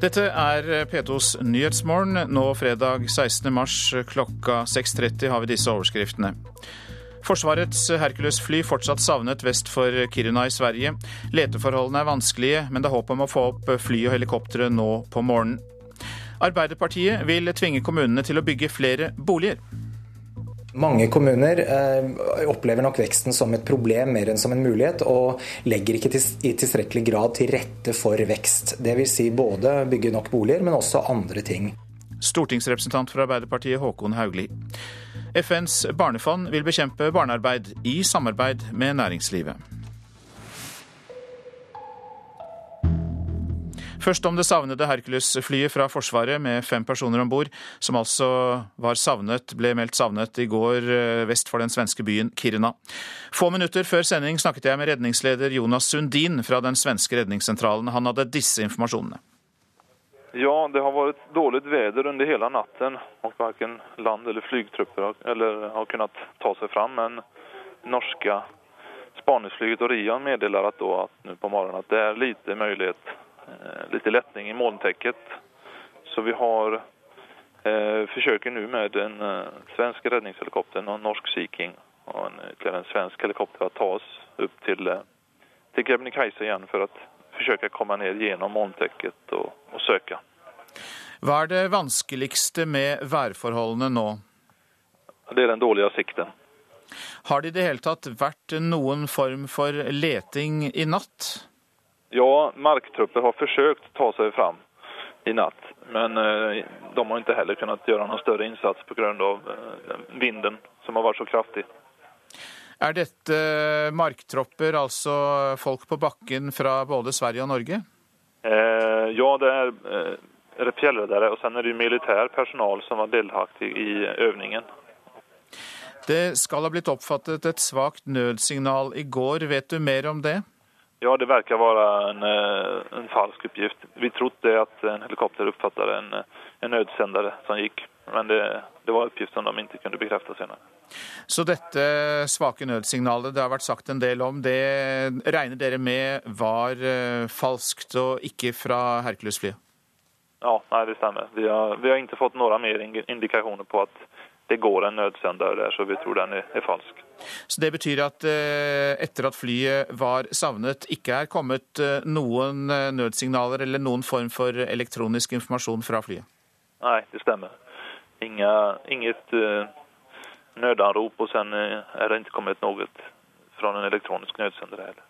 Dette er P2s Nyhetsmorgen. Nå fredag 16. mars klokka 6.30 har vi disse overskriftene. Forsvarets Hercules-fly fortsatt savnet vest for Kiruna i Sverige. Leteforholdene er vanskelige, men det er håp om å få opp fly og helikoptre nå på morgenen. Arbeiderpartiet vil tvinge kommunene til å bygge flere boliger. Mange kommuner eh, opplever nok veksten som et problem mer enn som en mulighet, og legger ikke til, i tilstrekkelig grad til rette for vekst. Dvs. Si både bygge nok boliger, men også andre ting. Stortingsrepresentant for Arbeiderpartiet Håkon Haugli. FNs barnefond vil bekjempe barnearbeid i samarbeid med næringslivet. Først om det savnede Hercules-flyet fra Forsvaret med fem personer om bord, som altså var savnet, ble meldt savnet i går eh, vest for den svenske byen Kiruna. Få minutter før sending snakket jeg med redningsleder Jonas Sundin fra den svenske redningssentralen. Han hadde disse informasjonene. Ja, det har vært dårlig vær under hele natten. og Verken land- eller flygtrupper har kunnet ta seg fram. Men norske spaningsflyget og Rian meddeler at, at nå på morgenen at det er lite mulighet Eh, litt lättning i molntäcket. Så vi har eh, försöker nu med en eh, svensk räddningshelikopter og en norsk Sea King och en, ytterligare en svensk helikopter att ta oss upp till, eh, till Kebnekaise igen för att försöka komma ner gjennom molntäcket og, og søke. Hva er det vanskeligste med værforholdene nå? Det er den dårlige sikten. Har det i det hele tatt vært noen form for leting i natt? Ja, marktrupper har forsøkt å ta seg fram i natt. Men eh, de har ikke heller kunnet gjøre noen større innsats pga. av vinden som har vært så kraftig. Er dette marktropper, altså folk på bakken fra både Sverige og Norge? Eh, ja, det er, eh, fjellreddere. Og så er det militær personal som var deltaktig i øvningen. Det skal ha blitt oppfattet et svakt nødsignal i går. Vet du mer om det? Ja, det verkar vara en, eh, en falsk uppgift. Vi trodde at en helikopter uppfattade en, eh, en nödsändare som gikk, men det, det var uppgift som de ikke kunne bekrefte senere. Så dette svake nødsignalet det har vært sagt en del om, det regner dere med var eh, falskt og ikke fra Hercules-flyet? Ja, nei, det stemmer. Vi har, vi har ikke fått noen mer indikasjoner på at det går en nødsender der, så vi tror den er, er falsk. Så Det betyr at eh, etter at flyet var savnet, ikke er kommet eh, noen eh, nødsignaler eller noen form for elektronisk informasjon fra flyet? Nei, det stemmer. Inga, inget nødanrop, og sen er det ikke kommet noe fra en elektronisk nødsender heller.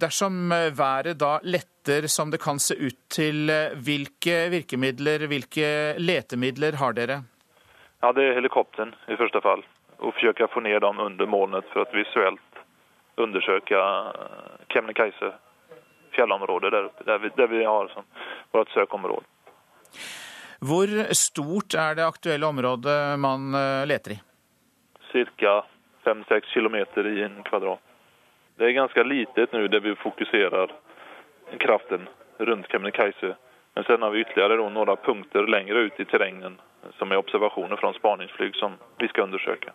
Dersom været da letter som det kan se ut til, hvilke virkemidler, hvilke letemidler har dere? Ja, det er helikopteren i første fall. Og forsøke å få ned dem under molnet for å visuelt undersøke eh, Kebnekaise fjellområdet der, der, vi, der vi har som vårt søkeområde. Hvor stort er det aktuelle området man eh, leter i? Ca. 5-6 km i en kvadrat. Det er ganske lite nå der vi fokuserer kraften rundt Kebnekaise. Men så har vi ytterligere noen punkter lenger ut i terrengen som er observasjoner fra spaningsfly som vi skal undersøke.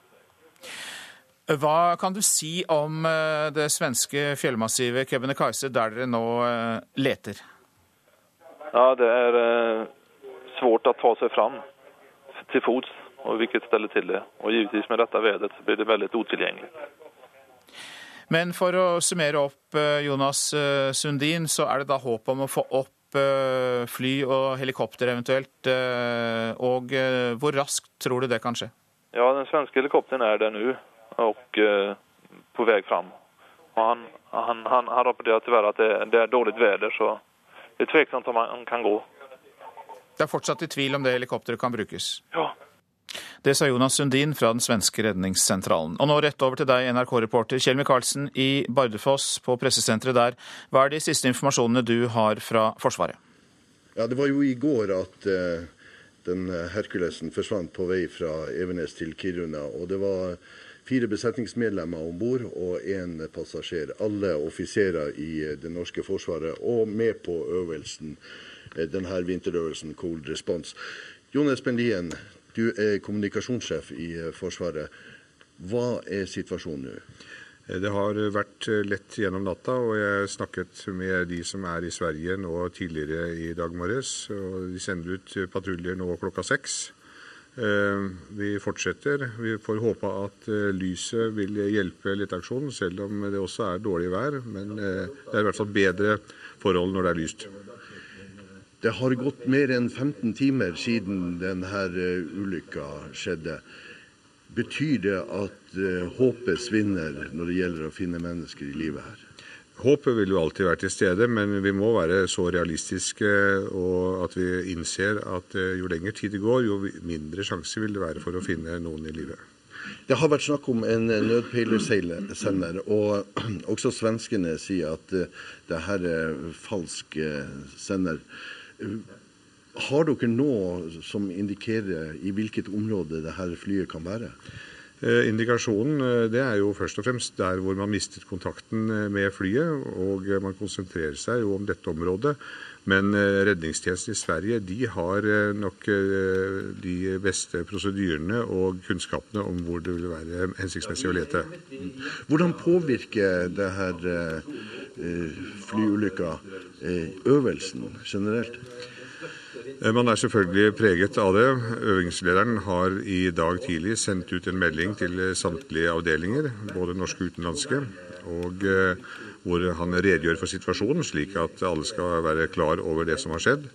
Hva kan du si om eh, det svenske fjellmassivet Kebnekaise, der dere nå eh, leter? Ja, Det er eh, svårt å ta seg fram til fots, og hvilket steller til det. Og givetvis med dette været så blir det veldig utilgjengelig. Men for å summere opp, Jonas Sundin, så er det da håp om å få opp fly og helikopter eventuelt? Og hvor raskt tror du det kan skje? Ja, Den svenske helikopteren er der nå og på vei fram. Og han, han, han, han rapporterer dessverre at det, det er dårlig vær, så det er tvilsomt om han kan gå. Det er fortsatt i tvil om det helikopteret kan brukes? Ja. Det sa Jonas Sundin fra den svenske redningssentralen. Og nå rett over til deg, NRK-reporter Kjell Micaelsen i Bardufoss på pressesenteret der. Hva er de siste informasjonene du har fra Forsvaret? Ja, Det var jo i går at uh, den Herkulesen forsvant på vei fra Evenes til Kiruna. og det var fire besetningsmedlemmer om bord og én passasjer. Alle offiserer i det norske forsvaret og med på øvelsen, eh, denne vinterøvelsen Cold Response. Jon Espen Lien, du er kommunikasjonssjef i eh, Forsvaret. Hva er situasjonen nå? Det har vært lett gjennom natta, og jeg snakket med de som er i Sverige nå tidligere i dag morges. og De sender ut patruljer nå klokka seks. Eh, vi fortsetter. Vi får håpe at eh, lyset vil hjelpe leteaksjonen, selv om det også er dårlig vær. Men eh, det er i hvert fall bedre forhold når det er lyst. Det har gått mer enn 15 timer siden denne ulykka skjedde. Betyr det at uh, håpet svinner når det gjelder å finne mennesker i livet her? Håpet vil jo alltid være til stede, men vi må være så realistiske og at vi innser at uh, jo lenger tid det går, jo mindre sjanse vil det være for å finne noen i livet. Det har vært snakk om en nødpeilersender, og også svenskene sier at det her er falsk sender. Har dere noe som indikerer i hvilket område dette flyet kan være? Eh, indikasjonen eh, det er jo først og fremst der hvor man mistet kontakten eh, med flyet. Og man konsentrerer seg jo om dette området. Men redningstjenesten i Sverige de har nok de beste prosedyrene og kunnskapene om hvor det vil være hensiktsmessig å lete. Hvordan påvirker det her flyulykka øvelsen generelt? Eh, man er selvfølgelig preget av det. Øvingslederen har i dag tidlig sendt ut en melding til samtlige avdelinger, både norske og utenlandske, og eh, hvor han redegjør for situasjonen, slik at alle skal være klar over det som har skjedd.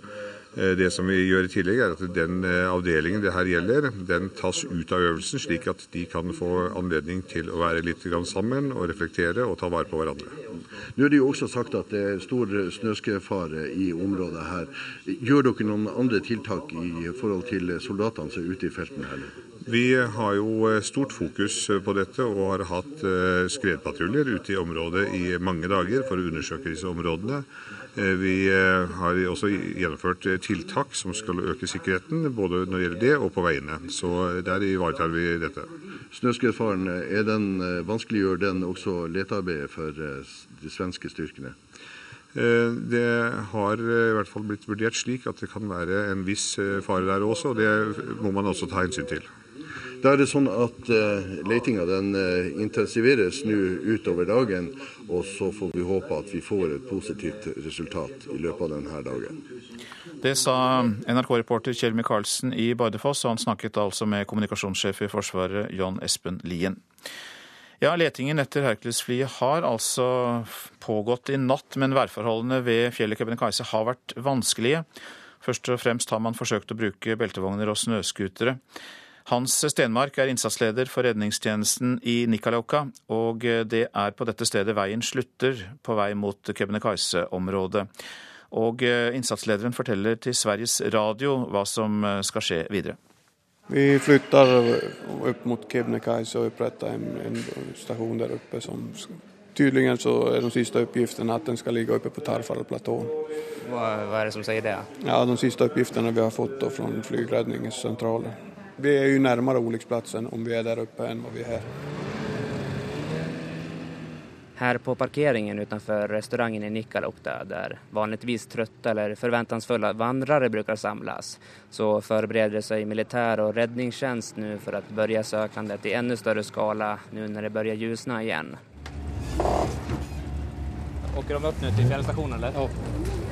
Eh, det som vi gjør i tillegg, er at den eh, avdelingen det her gjelder, den tas ut av øvelsen, slik at de kan få anledning til å være litt sammen og reflektere og ta vare på hverandre. Nå er det jo også sagt at det er stor snøskredfare i området her. Gjør dere noen andre tiltak i forhold til soldatene som er ute i felten her? Vi har jo eh, stort fokus på dette og har hatt skredpatruljer ute i området i mange dager for å undersøke disse områdene. Eh, vi eh, har også gjennomført eh, tiltak som skal øke sikkerheten, både når det gjelder det og på veiene. Så der ivaretar vi dette. Snøskredfaren, er den, vanskeliggjør den også letearbeidet for de svenske styrkene? Det har i hvert fall blitt vurdert slik at det kan være en viss fare der også, og det må man også ta hensyn til. Da er det sånn at uh, letinga den uh, intensiveres nå utover dagen, og så får vi håpe at vi får et positivt resultat i løpet av denne dagen. Det sa NRK-reporter Kjell Micaelsen i Bardufoss, og han snakket altså med kommunikasjonssjef i Forsvaret John Espen Lien. Ja, Letingen etter Hercules-flyet har altså pågått i natt, men værforholdene ved fjellet Kebnekaise har vært vanskelige. Først og fremst har man forsøkt å bruke beltevogner og snøscootere. Hans Stenmark er innsatsleder for redningstjenesten i Nikalauka, og det er på dette stedet veien slutter på vei mot Kebnekaise-området. Og innsatslederen forteller til Sveriges Radio hva som skal skje videre. Vi flytter opp mot Kebnekaise og oppretter en, en stasjon der oppe som Tydeligvis så er de siste oppgiftene at den skal ligge oppe på Tarfarplatåen. Hva, hva er det som sier det? Ja, De siste oppgiftene vi har fått fra flygredningssentralen. Vi är ju närmare olycksplatsen om vi är där uppe än vad vi är här. Her på parkeringen utenfor restauranten i Nikkaluokta der vanligvis trøtte eller forventningsfulle vandrere bruker samlas så forbereder seg militær og redningstjeneste nå for å begynne søkandet i enda større skala nå når det börjar ljusna igjen. Åker de opp nå til fjellstasjonen, eller? Ja.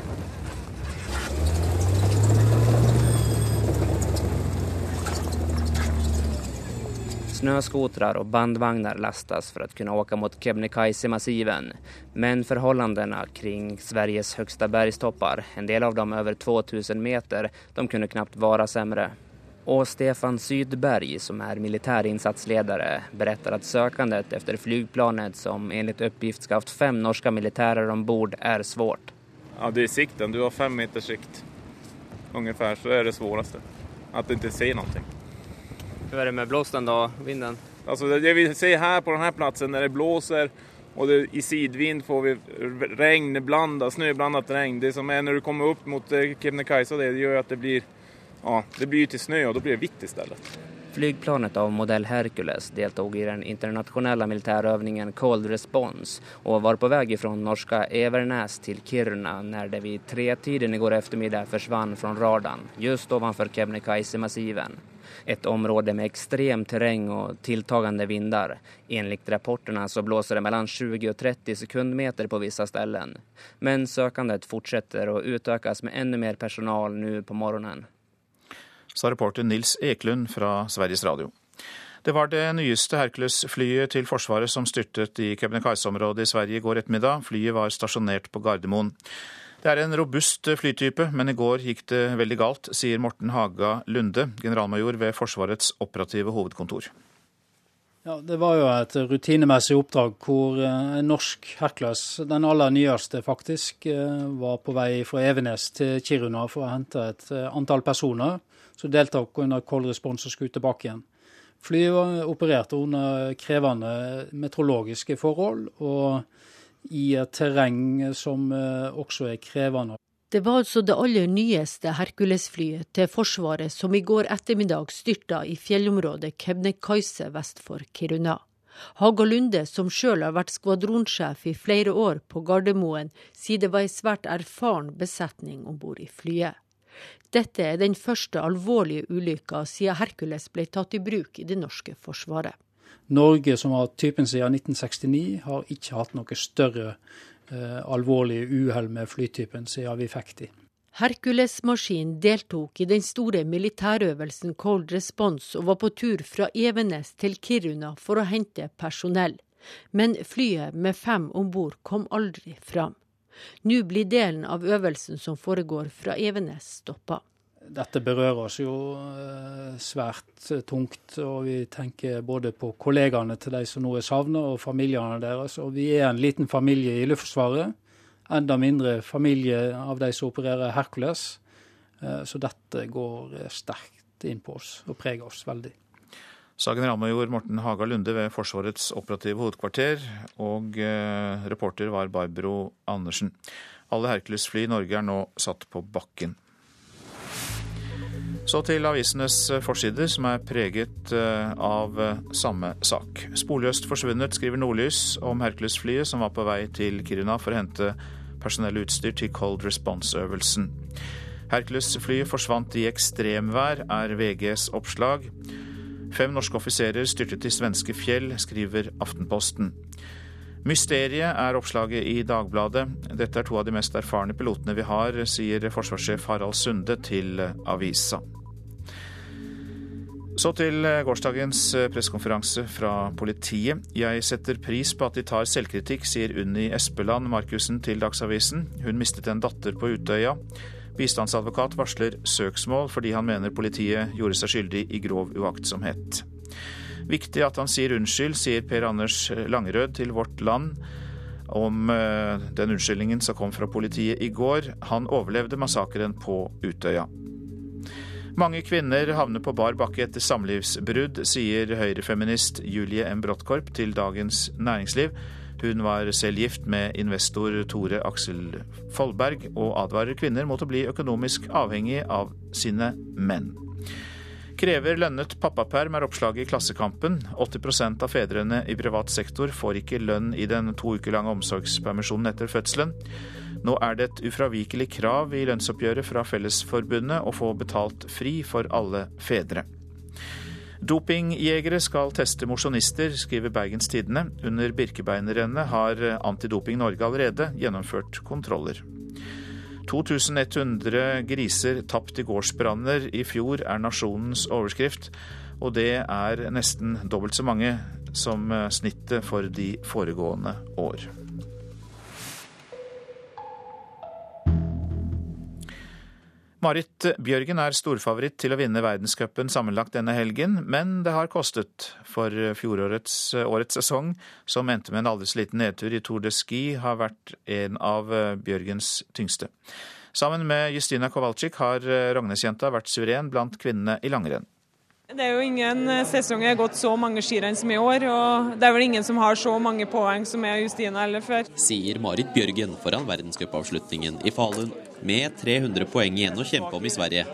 Snöskotrar och bandvagnar lastas för att kunna åka mot Kebnekaise-massiven. Men förhållandena kring Sveriges högsta bergstoppar, en del av dem över 2000 meter, de kunde knappt vara sämre. Och Stefan Sydberg, som är militärinsatsledare, berättar att sökandet efter flygplanet som enligt uppgift ska haft fem norska militärer ombord är svårt. Ja, det är sikten. Du har fem meters sikt. Ungefär så är det svåraste. Att inte se någonting. Hur är det med blåsten då, vinden? Alltså det vi ser här på den här platsen när det blåser och det, i sidvind får vi regn, blanda, snöblandat regn. Det som är när du kommer upp mot eh, Kebnekaise det, det gör att det blir, ja, det blir till snö och då blir det vitt istället. Flygplanet av modell Hercules deltog i den internationella militärövningen Cold Response och var på väg ifrån norska Evernäs till Kiruna när det vid tretiden igår eftermiddag försvann från radarn just ovanför Kebnekaise-massiven. Et område med ekstremt terreng og tiltagende vinder. Enligt rapportene så blåser det mellom 20 og 30 sekundmeter på visse ställen. Men søkandet fortsetter og utøkes med enda mer personal nå på morgenen. Sa reporter Nils Eklund fra Sveriges Radio. Det var det nyeste Hercules-flyet til Forsvaret som styrtet i Kebnekaise-området i Sverige i går ettermiddag. Flyet var stasjonert på Gardermoen. Det er en robust flytype, men i går gikk det veldig galt, sier Morten Haga Lunde, generalmajor ved Forsvarets operative hovedkontor. Ja, Det var jo et rutinemessig oppdrag hvor eh, en norsk Hercules, den aller nyeste faktisk, eh, var på vei fra Evenes til Kiruna for å hente et eh, antall personer som deltok under cold response og skulle tilbake igjen. Flyet opererte under krevende meteorologiske forhold. og i et terreng som eh, også er krevende. Det var altså det aller nyeste Hercules-flyet til Forsvaret som i går ettermiddag styrta i fjellområdet Kebnekaise vest for Kiruna. Haga Lunde, som sjøl har vært skvadronsjef i flere år på Gardermoen, sier det var ei svært erfaren besetning om bord i flyet. Dette er den første alvorlige ulykka siden Hercules ble tatt i bruk i det norske forsvaret. Norge, som har typen siden 1969, har ikke hatt noe større eh, alvorlige uhell med flytypen siden vi fikk de. Hercules-maskinen deltok i den store militærøvelsen Cold Response og var på tur fra Evenes til Kiruna for å hente personell. Men flyet med fem om bord kom aldri fram. Nå blir delen av øvelsen som foregår fra Evenes, stoppa. Dette berører oss jo eh, svært tungt, og vi tenker både på kollegaene til de som nå er savna, og familiene deres. Og vi er en liten familie i Luftforsvaret. Enda mindre familie av de som opererer Hercules. Eh, så dette går sterkt inn på oss og preger oss veldig. Sa generalmajor Morten Haga Lunde ved Forsvarets operative hovedkvarter, og eh, reporter var Barbro Andersen. Alle Hercules-fly i Norge er nå satt på bakken. Så til avisenes eh, forsider, som er preget eh, av eh, samme sak. Sporløst forsvunnet, skriver Nordlys om Hercules-flyet som var på vei til Kiruna for å hente personell utstyr til Cold Response-øvelsen. Hercules-flyet forsvant i ekstremvær, er VGs oppslag. Fem norske offiserer styrtet i svenske fjell, skriver Aftenposten. Mysteriet er oppslaget i Dagbladet. Dette er to av de mest erfarne pilotene vi har, sier forsvarssjef Harald Sunde til avisa. Så til gårsdagens pressekonferanse fra politiet. Jeg setter pris på at de tar selvkritikk, sier Unni Espeland Markussen til Dagsavisen. Hun mistet en datter på Utøya. Bistandsadvokat varsler søksmål fordi han mener politiet gjorde seg skyldig i grov uaktsomhet. Viktig at han sier unnskyld, sier Per Anders Langerød til Vårt Land om eh, den unnskyldningen som kom fra politiet i går. Han overlevde massakren på Utøya. Mange kvinner havner på bar bakke etter samlivsbrudd, sier høyrefeminist Julie M. Brottkorp til Dagens Næringsliv. Hun var selv gift med investor Tore Aksel Foldberg, og advarer kvinner mot å bli økonomisk avhengig av sine menn. Krever lønnet pappaperm, er oppslaget i Klassekampen. 80% av fedrene i privat sektor får ikke lønn i den to uker lange omsorgspermisjonen etter fødselen. Nå er det et ufravikelig krav i lønnsoppgjøret fra Fellesforbundet å få betalt fri for alle fedre. Dopingjegere skal teste mosjonister, skriver Bergens Tidende. Under Birkebeinerrennet har Antidoping Norge allerede gjennomført kontroller. 2100 griser tapt i gårdsbranner i fjor, er nasjonens overskrift. Og det er nesten dobbelt så mange som snittet for de foregående år. Marit Bjørgen er storfavoritt til å vinne verdenscupen sammenlagt denne helgen, men det har kostet. For fjorårets årets sesong, som endte med en aldri så liten nedtur i Tour de Ski, har vært en av Bjørgens tyngste. Sammen med Justina Kowalczyk har Rognesjenta vært suveren blant kvinnene i langrenn. Det er jo ingen sesong jeg har gått så mange skirenn som i år, og det er vel ingen som har så mange poeng som jeg og Justina eller før. Sier Marit Bjørgen foran verdenscupavslutningen i Falun. Med 300 poeng igjen å kjempe om i Sverige,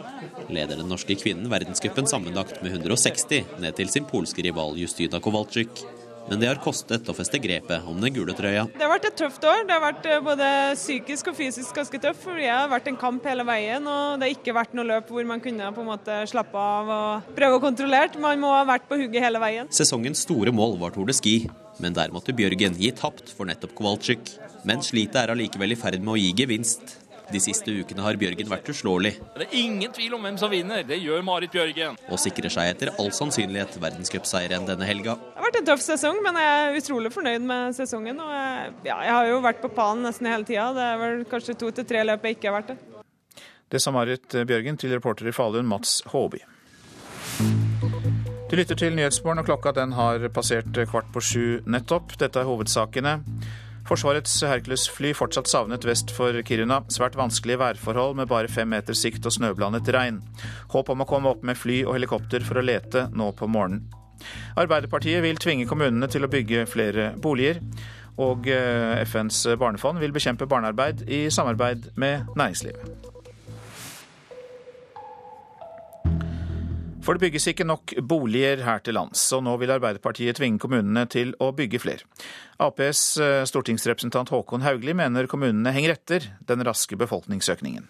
leder den norske kvinnen verdenscupen sammenlagt med 160 ned til sin polske rival Justyna Kowalczyk. Men det har kostet å feste grepet om den gule trøya. Det har vært et tøft år. Det har vært eh, både psykisk og fysisk ganske tøft. For det har vært en kamp hele veien, og det har ikke vært noe løp hvor man kunne på en måte slappe av og prøve å kontrollere. Man må ha vært på hugget hele veien. Sesongens store mål var Tour de Ski, men der måtte Bjørgen gi tapt for nettopp Kowalczyk. Men slitet er allikevel i ferd med å gi gevinst. De siste ukene har Bjørgen vært uslåelig. Det er ingen tvil om hvem som vinner. Det gjør Marit Bjørgen. Og sikrer seg etter all sannsynlighet verdenscupseieren denne helga. Det har vært en tøff sesong, men jeg er utrolig fornøyd med sesongen. Og jeg, ja, jeg har jo vært på pallen nesten hele tida. Det er vel kanskje to til tre løp jeg ikke har vært det. Det sa Marit Bjørgen til reporter i Falun, Mats Håby. Du lytter til Nyhetsmorgen, og klokka den har passert kvart på sju nettopp. Dette er hovedsakene. Forsvarets Hercules-fly fortsatt savnet vest for Kiruna. Svært vanskelige værforhold med bare fem meter sikt og snøblandet regn. Håp om å komme opp med fly og helikopter for å lete nå på morgenen. Arbeiderpartiet vil tvinge kommunene til å bygge flere boliger. Og eh, FNs barnefond vil bekjempe barnearbeid i samarbeid med næringslivet. For det bygges ikke nok boliger her til lands, og nå vil Arbeiderpartiet tvinge kommunene til å bygge flere. Aps eh, stortingsrepresentant Håkon Haugli mener kommunene henger etter den raske befolkningsøkningen.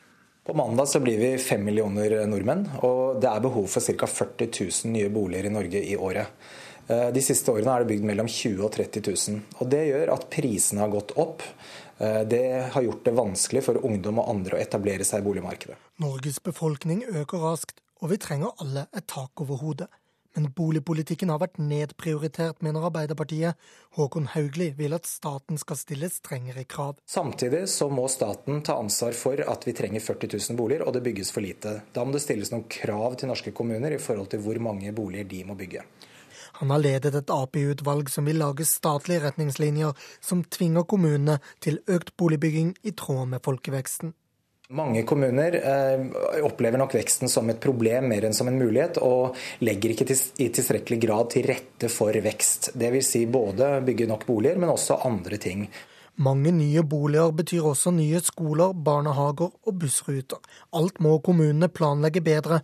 På mandag så blir vi fem millioner nordmenn, og det er behov for ca. 40 000 nye boliger i Norge i året. Eh, de siste årene er det bygd mellom 20 000 og 30 000. Og det gjør at prisene har gått opp. Eh, det har gjort det vanskelig for ungdom og andre å etablere seg i boligmarkedet. Norges befolkning øker raskt, og vi trenger alle et tak over hodet. Men boligpolitikken har vært nedprioritert, mener Arbeiderpartiet. Håkon Haugli vil at staten skal stille strengere krav. Samtidig så må staten ta ansvar for at vi trenger 40 000 boliger, og det bygges for lite. Da må det stilles noen krav til norske kommuner i forhold til hvor mange boliger de må bygge. Han har ledet et Ap-utvalg som vil lage statlige retningslinjer som tvinger kommunene til økt boligbygging i tråd med folkeveksten. Mange kommuner eh, opplever nok veksten som et problem mer enn som en mulighet, og legger ikke i tilstrekkelig grad til rette for vekst. Dvs. Si både bygge nok boliger, men også andre ting. Mange nye boliger betyr også nye skoler, barnehager og bussruter. Alt må kommunene planlegge bedre,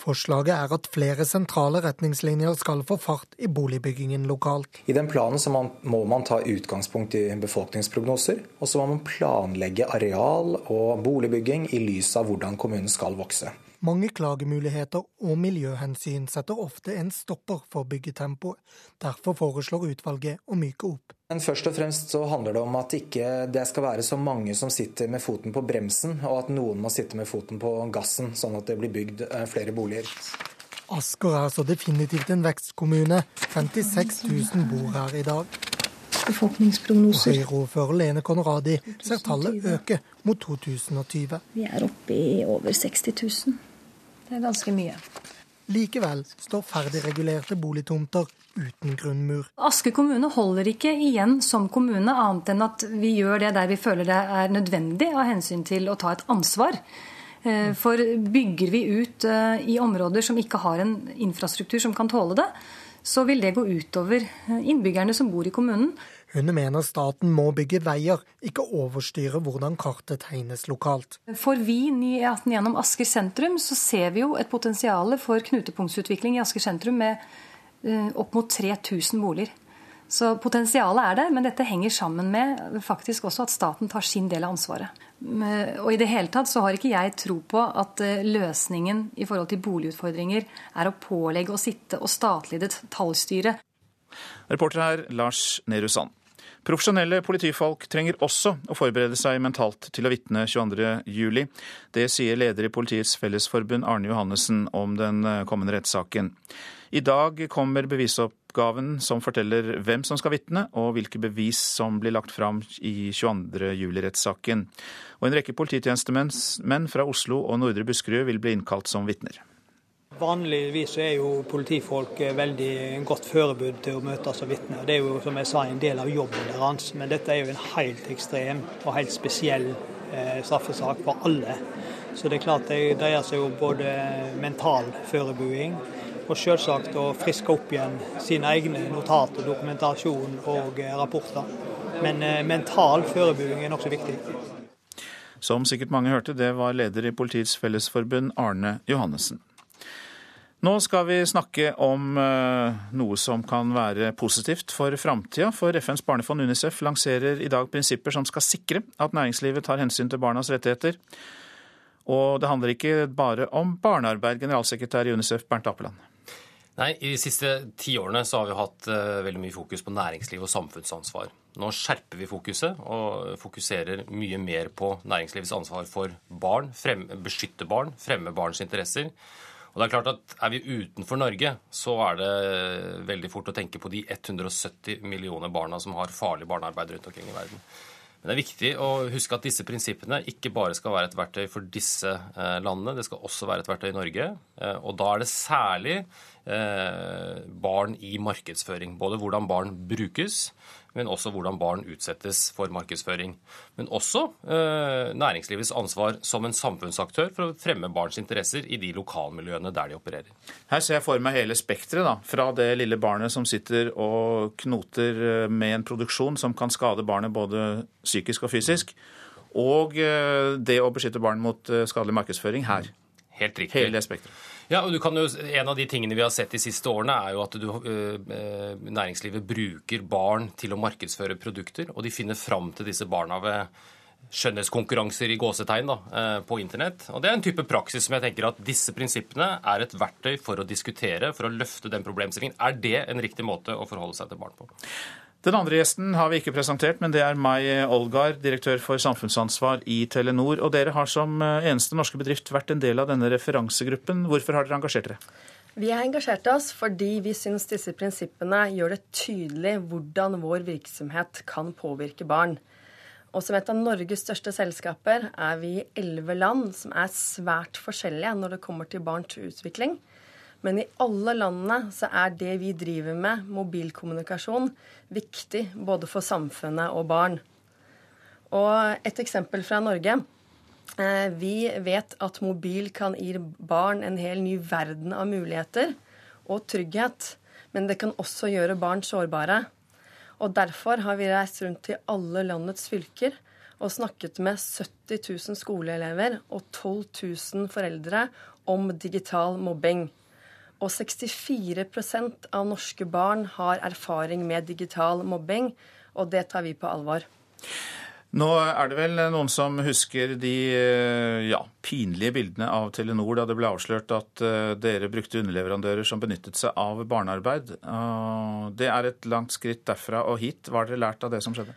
Forslaget er at flere sentrale retningslinjer skal få fart i boligbyggingen lokalt. I den planen man, må man ta utgangspunkt i befolkningsprognoser, og så må man planlegge areal og boligbygging i lys av hvordan kommunen skal vokse. Mange klagemuligheter og miljøhensyn setter ofte en stopper for byggetempoet. Derfor foreslår utvalget å myke opp. Men først og fremst så handler det om at ikke det skal være så mange som sitter med foten på bremsen, og at noen må sitte med foten på gassen, sånn at det blir bygd eh, flere boliger. Asker er så definitivt en vekstkommune. 56 000 bor her i dag. Befolkningsprognoser. Høyre-ordfører Lene Konradi ser tallet øke mot 2020. Vi er oppe i over 60 000. Det er ganske mye. Likevel står ferdigregulerte boligtomter uten grunnmur. Aske kommune holder ikke igjen som kommune, annet enn at vi gjør det der vi føler det er nødvendig av hensyn til å ta et ansvar. Eh, for bygger vi ut eh, i områder som ikke har en infrastruktur som kan tåle det, så vil det gå utover eh, innbyggerne som bor i kommunen. Hun mener staten må bygge veier, ikke overstyre hvordan kartet tegnes lokalt. For vi i 18 gjennom Asker sentrum så ser vi jo et potensial for knutepunktsutvikling i Asker sentrum med uh, opp mot 3000 boliger. Så potensialet er der, men dette henger sammen med faktisk også at staten tar sin del av ansvaret. Og i det hele tatt så har ikke jeg tro på at eh, løsningen i forhold til boligutfordringer er å pålegge å sitte og statlig detaljstyre. Reporter her Lars Nehru Sand. Profesjonelle politifolk trenger også å forberede seg mentalt til å vitne 22.07. Det sier leder i Politiets Fellesforbund Arne Johannessen om den eh, kommende rettssaken. I dag kommer bevisoppgaven som forteller hvem som skal vitne, og hvilke bevis som blir lagt fram i 22.07-rettssaken. Og en rekke polititjenestemenn fra Oslo og Nordre Buskerud vil bli innkalt som vitner. Vanligvis er jo politifolk veldig godt forberedt til å møte som vitner. Det er jo som jeg sa, en del av jobben deres. Men dette er jo en helt ekstrem og helt spesiell eh, straffesak for alle. Så det er klart det dreier seg jo både mental forberedelse og selvsagt å friske opp igjen sine egne notater, dokumentasjon og eh, rapporter. Men eh, mental forberedelse er nokså viktig. Som sikkert mange hørte, det var leder i Politiets Fellesforbund Arne Johannessen. Nå skal vi snakke om uh, noe som kan være positivt for framtida. For FNs barnefond UNICEF lanserer i dag prinsipper som skal sikre at næringslivet tar hensyn til barnas rettigheter. Og det handler ikke bare om barnearbeid, generalsekretær i UNICEF Bernt Apeland. Nei, I de siste ti årene så har vi hatt uh, veldig mye fokus på næringsliv og samfunnsansvar. Nå skjerper vi fokuset og fokuserer mye mer på næringslivets ansvar for barn, frem, beskytte barn, fremme barns interesser. Og det Er klart at er vi utenfor Norge, så er det veldig fort å tenke på de 170 millioner barna som har farlig barnearbeid rundt omkring i verden. Men det er viktig å huske at disse prinsippene ikke bare skal være et verktøy for disse eh, landene, det skal også være et verktøy i Norge. Eh, og da er det særlig eh, barn i markedsføring. Både hvordan barn brukes, men også hvordan barn utsettes for markedsføring. Men også eh, næringslivets ansvar som en samfunnsaktør for å fremme barns interesser i de lokalmiljøene der de opererer. Her ser jeg for meg hele spekteret, fra det lille barnet som sitter og knoter eh, med en produksjon som kan skade barnet både psykisk og fysisk, og eh, det å beskytte barn mot eh, skadelig markedsføring her. Helt riktig. Hele det spekteret. Ja, og jo, En av de tingene vi har sett de siste årene, er jo at du, øh, næringslivet bruker barn til å markedsføre produkter. Og de finner fram til disse barna ved skjønnhetskonkurranser i gåsetegn da, på internett. Og Det er en type praksis som jeg tenker at disse prinsippene er et verktøy for å diskutere, for å løfte den problemstillingen. Er det en riktig måte å forholde seg til barn på? Den andre gjesten har vi ikke presentert, men det er Mai Olgar, direktør for samfunnsansvar i Telenor. Og dere har som eh, eneste norske bedrift vært en del av denne referansegruppen. Hvorfor har dere engasjert dere? Vi har engasjert oss fordi vi syns disse prinsippene gjør det tydelig hvordan vår virksomhet kan påvirke barn. Og som et av Norges største selskaper er vi i elleve land som er svært forskjellige når det kommer til barns utvikling. Men i alle landene så er det vi driver med, mobilkommunikasjon, viktig både for samfunnet og barn. Og et eksempel fra Norge. Eh, vi vet at mobil kan gi barn en hel ny verden av muligheter og trygghet. Men det kan også gjøre barn sårbare. Og derfor har vi reist rundt til alle landets fylker og snakket med 70 000 skoleelever og 12 000 foreldre om digital mobbing. Og 64% av norske barn har erfaring med digital mobbing, og det tar vi på alvor. Nå er det vel noen som husker de ja, pinlige bildene av Telenor da det ble avslørt at eh, dere brukte underleverandører som benyttet seg av barnearbeid. Det er et langt skritt derfra og hit. Hva har dere lært av det som skjedde?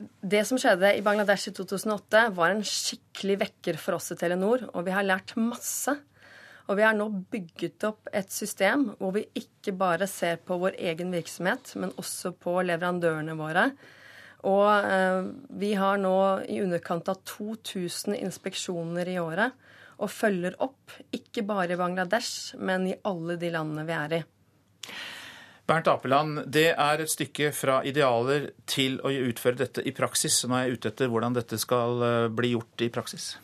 Det som skjedde i Bangladesh i 2008, var en skikkelig vekker for oss i Telenor. Og vi har lært masse. Og vi har nå bygget opp et system hvor vi ikke bare ser på vår egen virksomhet, men også på leverandørene våre. Og eh, vi har nå i underkant av 2000 inspeksjoner i året. Og følger opp, ikke bare i Bangladesh, men i alle de landene vi er i. Bernt Apeland, det er et stykke fra idealer til å utføre dette i praksis. Nå er jeg ute etter hvordan dette skal eh, bli gjort i praksis.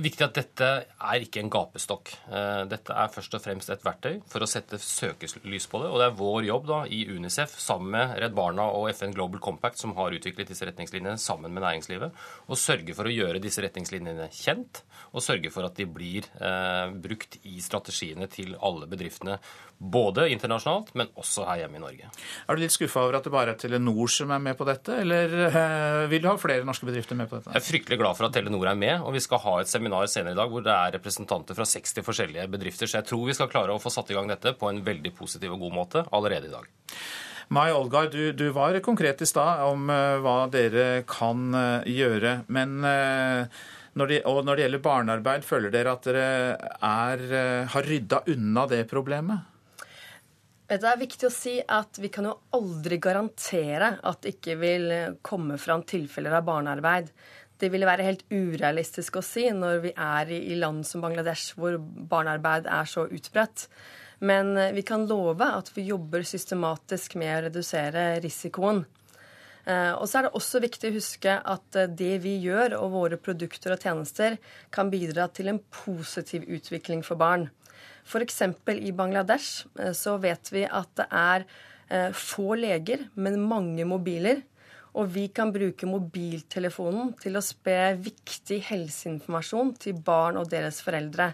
Viktig at dette er ikke en gapestokk. Eh, dette er først og fremst et verktøy for å sette søkelys på det. Og det er vår jobb da, i Unicef sammen med Redd Barna og FN Global Compact, som har utviklet disse retningslinjene sammen med næringslivet, å sørge for å gjøre disse retningslinjene kjent, og sørge for at de blir eh, brukt i strategiene til alle bedriftene. Både internasjonalt, men også her hjemme i Norge. Er du litt skuffa over at det bare er Telenor som er med på dette, eller eh, vil du ha flere norske bedrifter med på dette? Jeg er fryktelig glad for at Telenor er med, og vi skal ha et seminar senere i dag hvor det er representanter fra 60 forskjellige bedrifter. Så jeg tror vi skal klare å få satt i gang dette på en veldig positiv og god måte allerede i dag. Mai Olgar, du, du var konkret i stad om uh, hva dere kan uh, gjøre. Men uh, når det, og når det gjelder barnearbeid, føler dere at dere er, har rydda unna det problemet? Det er viktig å si at vi kan jo aldri garantere at det ikke vil komme fram tilfeller av barnearbeid. Det ville være helt urealistisk å si når vi er i land som Bangladesh, hvor barnearbeid er så utbredt. Men eh, vi kan love at vi jobber systematisk med å redusere risikoen. Eh, og så er det også viktig å huske at eh, det vi gjør, og våre produkter og tjenester, kan bidra til en positiv utvikling for barn. F.eks. i Bangladesh så vet vi at det er få leger, men mange mobiler. Og vi kan bruke mobiltelefonen til å spre viktig helseinformasjon til barn og deres foreldre.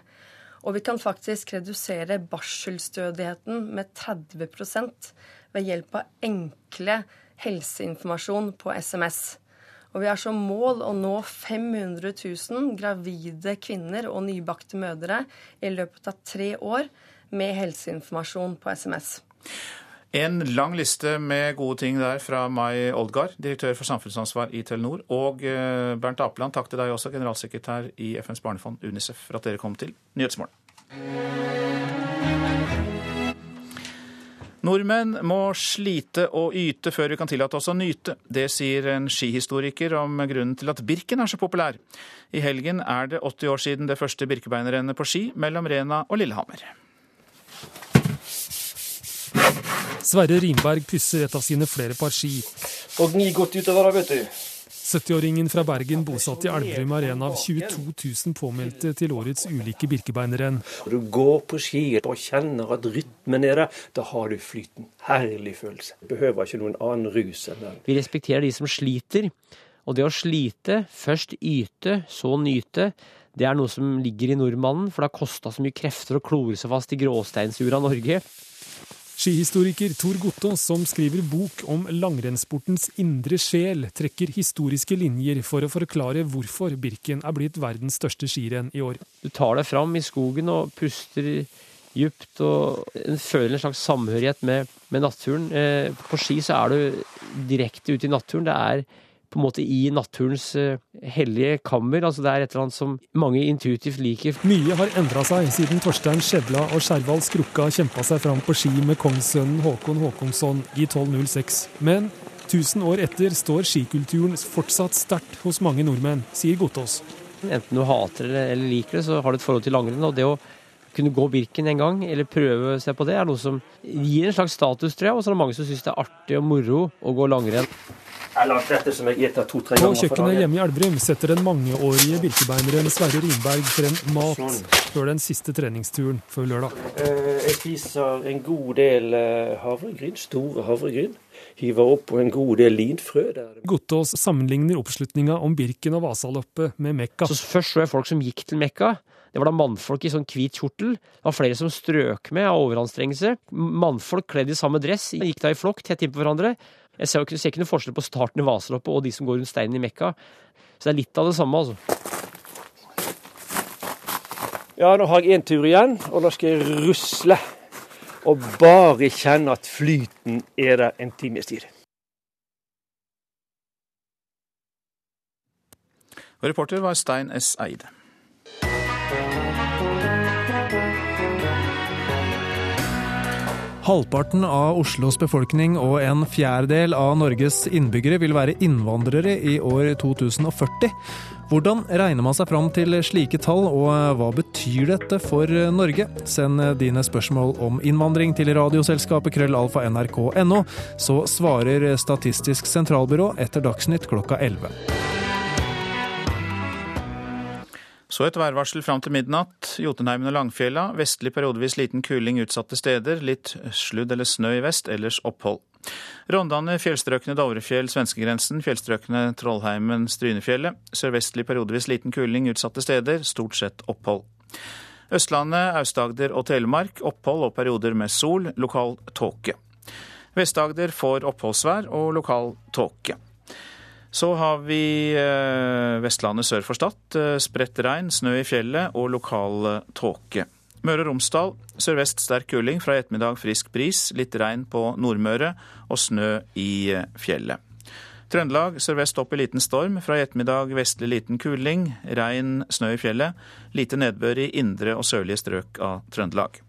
Og vi kan faktisk redusere barselstødigheten med 30% ved hjelp av enkle helseinformasjon på SMS. Og vi har som mål å nå 500 000 gravide kvinner og nybakte mødre i løpet av tre år med helseinformasjon på SMS. En lang liste med gode ting der fra Mai Oldgard, direktør for samfunnsansvar i Telenor. Og eh, Bernt Apeland, takk til deg også, generalsekretær i FNs barnefond, UNICEF, for at dere kom til Nyhetsmorgen. Nordmenn må slite og yte før vi kan tillate oss å nyte. Det sier en skihistoriker om grunnen til at Birken er så populær. I helgen er det 80 år siden det første Birkebeinerrennet på ski mellom Rena og Lillehammer. Sverre Rimberg pusser et av sine flere par ski. Og gni godt utover, vet du. 70-åringen fra Bergen bosatt i Elverum er en av 22 000 påmeldte til årets ulike Birkebeinerrenn. Du går på ski og kjenner at rytmen er der, da har du flyten. Herlig følelse. Behøver ikke noen annen rus enn den. Vi respekterer de som sliter. Og det å slite, først yte, så nyte, det er noe som ligger i nordmannen, for det har kosta så mye krefter å klore seg fast i gråsteinsjorda Norge. Skihistoriker Tor Gottaas, som skriver bok om langrennssportens indre sjel, trekker historiske linjer for å forklare hvorfor Birken er blitt verdens største skirenn i år. Du tar deg fram i skogen og puster djupt og føler en slags samhørighet med, med naturen. Eh, på ski så er du direkte ute i naturen. Det er på en måte i naturens eh, hellige kammer. Altså Det er et eller annet som mange intuitivt liker. Mye har endra seg siden Torstein Skjevla og Skjervald Skrukka kjempa seg fram på ski med kongssønnen Håkon Håkonsson i 1206. Men 1000 år etter står skikulturen fortsatt sterkt hos mange nordmenn, sier Gotaas. Enten du hater det eller liker det, så har du et forhold til langrenn. og det å kunne gå Birken en gang, eller prøve seg på det, er noe som gir en slags status, tror jeg. Og så er det mange som syns det er artig og moro å gå langrenn. På kjøkkenet hjemme i Elverum setter den mangeårige birkebeineren Sverre Rimberg frem mat sånn. før den siste treningsturen før lørdag. Eh, jeg spiser en god del eh, havregryn, store havregryn. Hiver oppå en god del linfrø. Gottaas sammenligner oppslutninga om Birken og Vasaloppet med Mekka. Så Først så jeg folk som gikk til Mekka. Det var da mannfolk i sånn hvit kjortel. Det var flere som strøk med av overanstrengelse. Mannfolk kledd i samme dress gikk da i flokk tett innpå hverandre. Jeg ser, ser ikke noe forskjell på starten i Vaseloppet og de som går rundt steinen i Mekka. Så det er litt av det samme, altså. Ja, nå har jeg én tur igjen, og nå skal jeg rusle. Og bare kjenne at flyten er der en times tid. Reporter var Stein S. Eide. Halvparten av Oslos befolkning og en fjerdedel av Norges innbyggere vil være innvandrere i år 2040. Hvordan regner man seg fram til slike tall, og hva betyr dette for Norge? Send dine spørsmål om innvandring til radioselskapet krøllalfa.nrk.no, så svarer Statistisk sentralbyrå etter Dagsnytt klokka 11. Så et værvarsel fram til midnatt. Jotunheimen og Langfjella. Vestlig periodevis liten kuling utsatte steder. Litt sludd eller snø i vest, ellers opphold. Rondane, fjellstrøkene Dovrefjell, svenskegrensen. Fjellstrøkene Trollheimen, Strynefjellet. Sørvestlig periodevis liten kuling utsatte steder. Stort sett opphold. Østlandet, Aust-Agder og Telemark. Opphold og perioder med sol. Lokal tåke. Vest-Agder får oppholdsvær og lokal tåke. Så har vi eh, Vestlandet sør for Stad. Eh, spredt regn, snø i fjellet og lokal eh, tåke. Møre og Romsdal sørvest sterk kuling, fra i ettermiddag frisk bris. Litt regn på Nordmøre og snø i fjellet. Trøndelag sørvest opp i liten storm. Fra i ettermiddag vestlig liten kuling. Regn, snø i fjellet. Lite nedbør i indre og sørlige strøk av Trøndelag.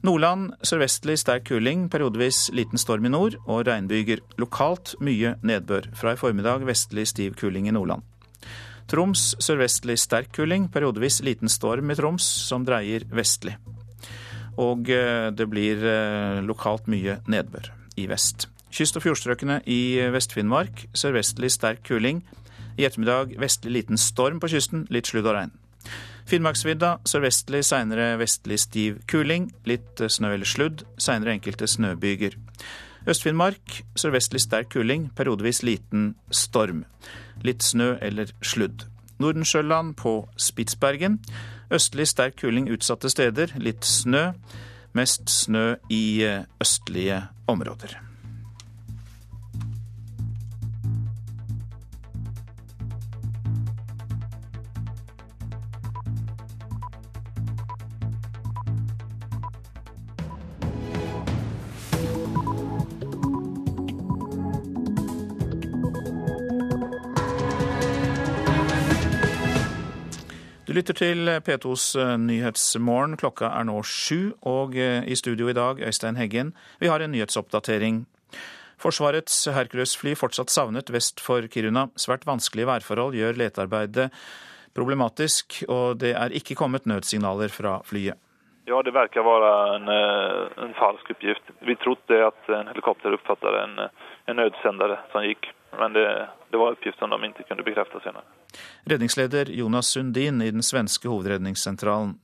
Nordland sørvestlig sterk kuling, periodevis liten storm i nord og regnbyger. Lokalt mye nedbør. Fra i formiddag vestlig stiv kuling i Nordland. Troms sørvestlig sterk kuling, periodevis liten storm i Troms, som dreier vestlig. Og eh, det blir eh, lokalt mye nedbør i vest. Kyst- og fjordstrøkene i Vest-Finnmark sørvestlig sterk kuling. I ettermiddag vestlig liten storm på kysten, litt sludd og regn. Finnmarksvidda sørvestlig, seinere vestlig stiv kuling. Litt snø eller sludd, seinere enkelte snøbyger. Øst-Finnmark sørvestlig sterk kuling, periodevis liten storm. Litt snø eller sludd. Nordensjøland på Spitsbergen. Østlig sterk kuling utsatte steder, litt snø. Mest snø i eh, østlige områder. Du lytter til P2s eh, Nyhetsmorgen. Klokka er nå sju, og eh, i studio i dag, Øystein Heggen, vi har en nyhetsoppdatering. Forsvarets Hercules-fly fortsatt savnet vest for Kiruna. Svært vanskelige værforhold gjør letearbeidet problematisk, og det er ikke kommet nødsignaler fra flyet. Ja, det virker være en, eh, en falsk oppgift. Vi trodde at en helikopter oppfattet en, en nødsender som gikk, men det, det var oppgifter de ikke kunne bekrefte senere. Redningsleder Jonas Sundin i den svenske hovedredningssentralen.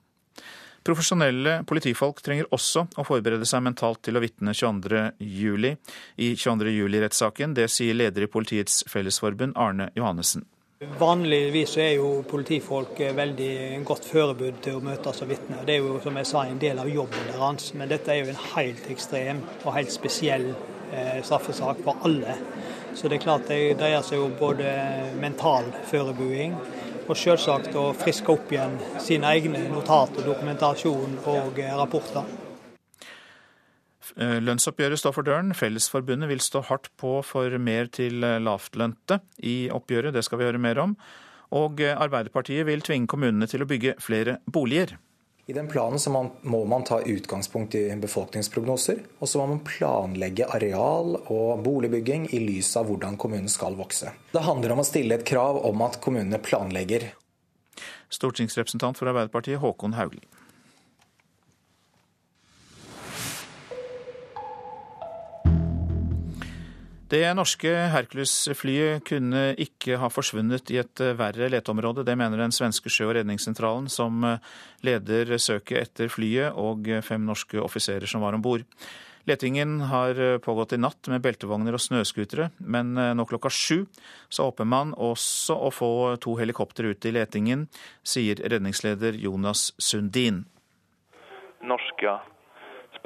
Profesjonelle politifolk trenger også å forberede seg mentalt til å vitne 22. juli i 22. juli-rettssaken. Det sier leder i Politiets Fellesforbund, Arne Johannessen. Vanligvis er jo politifolk veldig godt forberedt til å møte som vitner. Det er jo som jeg sa, en del av jobben deres. Men dette er jo en helt ekstrem og helt spesiell eh, straffesak for alle. Så det er klart det dreier seg jo både mental forberedelse og selvsagt å friske opp igjen sine egne notater, dokumentasjon og eh, rapporter. Eh, lønnsoppgjøret står for døren. Fellesforbundet vil stå hardt på for mer til eh, lavtlønte i oppgjøret, det skal vi høre mer om. Og Arbeiderpartiet vil tvinge kommunene til å bygge flere boliger. I den planen man, må man ta utgangspunkt i befolkningsprognoser, og så må man planlegge areal og boligbygging i lys av hvordan kommunen skal vokse. Det handler om å stille et krav om at kommunene planlegger. Stortingsrepresentant for Arbeiderpartiet Håkon Haugli. Det norske Hercules-flyet kunne ikke ha forsvunnet i et verre leteområde. Det mener den svenske sjø- og redningssentralen, som leder søket etter flyet og fem norske offiserer som var om bord. Letingen har pågått i natt med beltevogner og snøscootere, men nå klokka sju så håper man også å få to helikoptre ut i letingen, sier redningsleder Jonas Sundin. Norske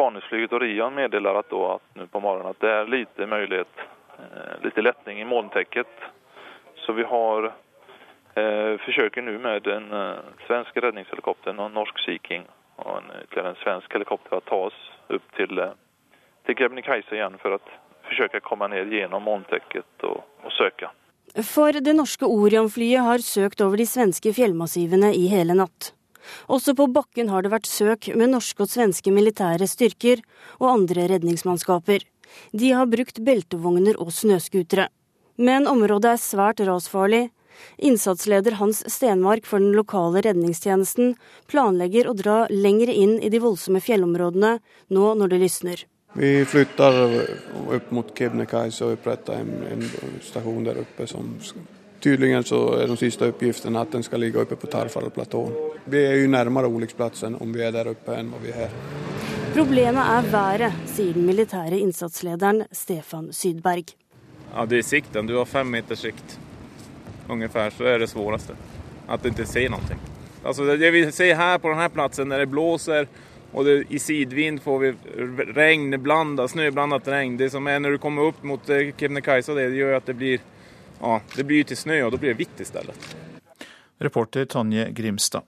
spaningsflyget og Rian meddeler at, då, at nu på morgonen at det er lite mulighet, eh, lite lättning i molntäcket. Så vi har eh, försöker nu med en eh, svensk og en norsk Sea King och en, ytterligare en svensk helikopter att ta oss upp till, eh, till Kebnekaise igen för att försöka komma ner genom molntäcket och, och söka. For det norske Orion-flyet har søkt over de svenske fjellmassivene i hele natt. Også på bakken har det vært søk med norske og svenske militære styrker og andre redningsmannskaper. De har brukt beltevogner og snøscootere. Men området er svært rasfarlig. Innsatsleder Hans Stenmark for den lokale redningstjenesten planlegger å dra lenger inn i de voldsomme fjellområdene nå når det lysner. Vi flytter opp mot Kebnekaise og oppretter en, en stasjon der oppe som Tydligen så er de siste oppgiftene at den skal ligge oppe på Tarfarelplatåen. Vi er jo nærmere ulykkesplassen om vi er der oppe enn hva vi er her. Problemet er været, sier den militære innsatslederen Stefan Sydberg. Ja, det er sikten. Du har fem meters sikt. Ungefär så er det svåraste. du ikke ser noe. Altså, det vi ser her på denne plassen, platsen när det blåser og det, i sidvind får vi regn, blandat, snöblandat regn. Det som er når du kommer opp mot eh, Kebnekaise det, det gör att det blir ja, det blir til snø, og da blir det hvitt i stedet. Reporter Tonje Grimstad.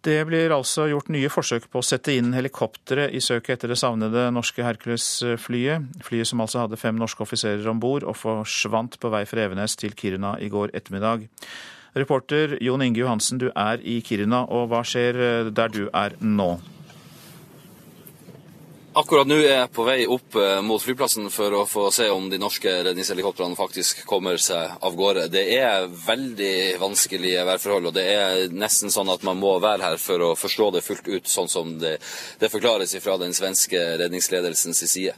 Det blir altså gjort nye forsøk på å sette inn helikoptre i søket etter det savnede norske Hercules-flyet. Flyet som altså hadde fem norske offiserer om bord og forsvant på vei fra Evenes til Kiruna i går ettermiddag. Reporter Jon Inge Johansen, du er i Kiruna, og hva skjer der du er nå? Akkurat nå er jeg på vei opp eh, mot flyplassen for å få se om de norske redningshelikoptrene faktisk kommer seg av gårde. Det er veldig vanskelige værforhold, og det er nesten sånn at man må være her for å forstå det fullt ut, sånn som det, det forklares fra den svenske redningsledelsens side.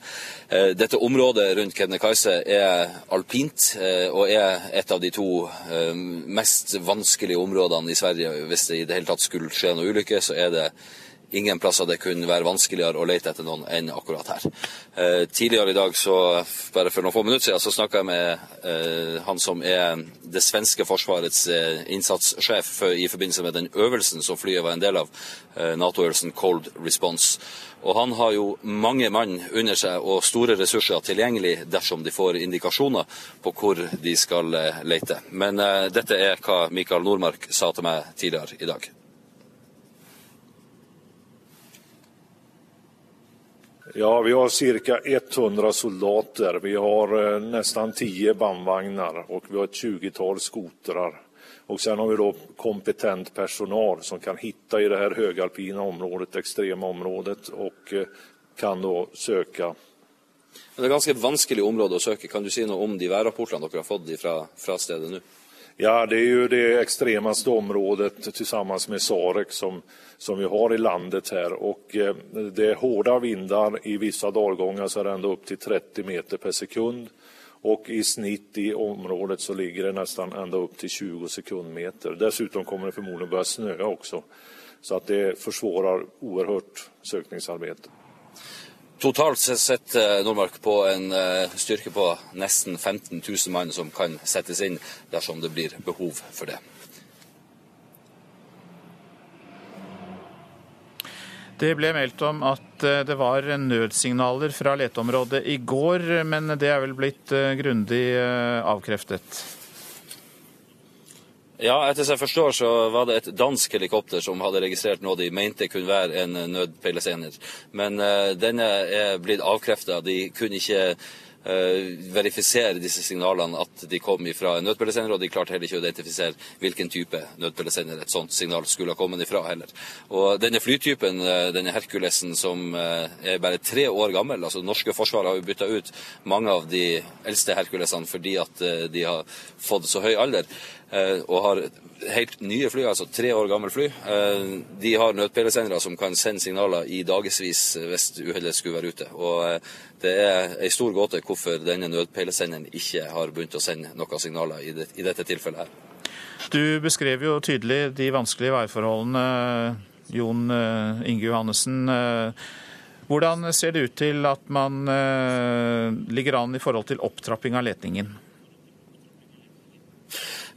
Eh, dette området rundt Kebnekaise er alpint, eh, og er et av de to mest vanskelige områdene i Sverige. Hvis det i det hele tatt skulle skje noe ulykke, så er det ingen plasser det kunne være vanskeligere å lete etter noen enn akkurat her. Eh, tidligere i dag, så, bare for noen få minutter siden, så snakka jeg med eh, han som er det svenske forsvarets eh, innsatssjef for, i forbindelse med den øvelsen som flyet var en del av, eh, Nato-øvelsen Cold Response. Og han har jo mange mann under seg og store ressurser tilgjengelig dersom de får indikasjoner på hvor de skal eh, lete. Men uh, dette er hva Mikael Nordmark sa til meg tidligere i dag. Ja, vi har ca. 100 soldater. Vi har uh, nesten 10 bandvagnar og vi har et 20-tall skotere. Och sen har vi då kompetent personal som kan hitta i det här högalpina området, extrema området och eh, kan då søke. Det er et ganske vanskelig område å søke. Kan du si noe om de værrapportene dere har fått fra, fra stedet nå? Ja, det er jo det extremaste området tillsammans med Sarek som, som, vi har i landet her. Og eh, det er hårda vindar I vissa dalgångar så er det enda opp til 30 meter per sekund. Og i snitt i området så ligger det nesten enda opp til 20 sekundmeter. Dessutom kommer det förmodligen å snöa också. Så att det försvårar oerhørt søkningsarbeidet. Totalt sett Nordmark på en eh, styrke på nesten 15 000 mann som kan settes inn dersom det blir behov for det. Det ble meldt om at eh, det var nødsignaler fra leteområdet i går, men det er vel blitt eh, grundig avkreftet? Ja, etter jeg forstår så var det et dansk helikopter som hadde registrert noe de mente kunne være en nødpeilesener. Men uh, denne er blitt avkrefta. De kunne ikke uh, verifisere disse signalene at de kom fra en nødpeilesener, og de klarte heller ikke å identifisere hvilken type nødpeilesener et sånt signal skulle ha kommet ifra heller. Og denne flytypen, eh, denne Herkulesen som eh, er bare tre år gammel, altså det norske forsvaret har jo bytta ut mange av de eldste Herkulesene fordi at de har fått så høy alder. Eh, og har helt nye fly, altså tre år gamle fly. Eh, de har nødpeilesendere som kan sende signaler i dagevis hvis uhellet skulle være ute. Og eh, det er ei stor gåte hvorfor denne nødpeilesenderen ikke har begynt å sende noen signaler i, i dette tilfellet her. Du beskrev jo tydelig de vanskelige værforholdene, Jon Inge Johannessen. Hvordan ser det ut til at man ligger an i forhold til opptrapping av letningen?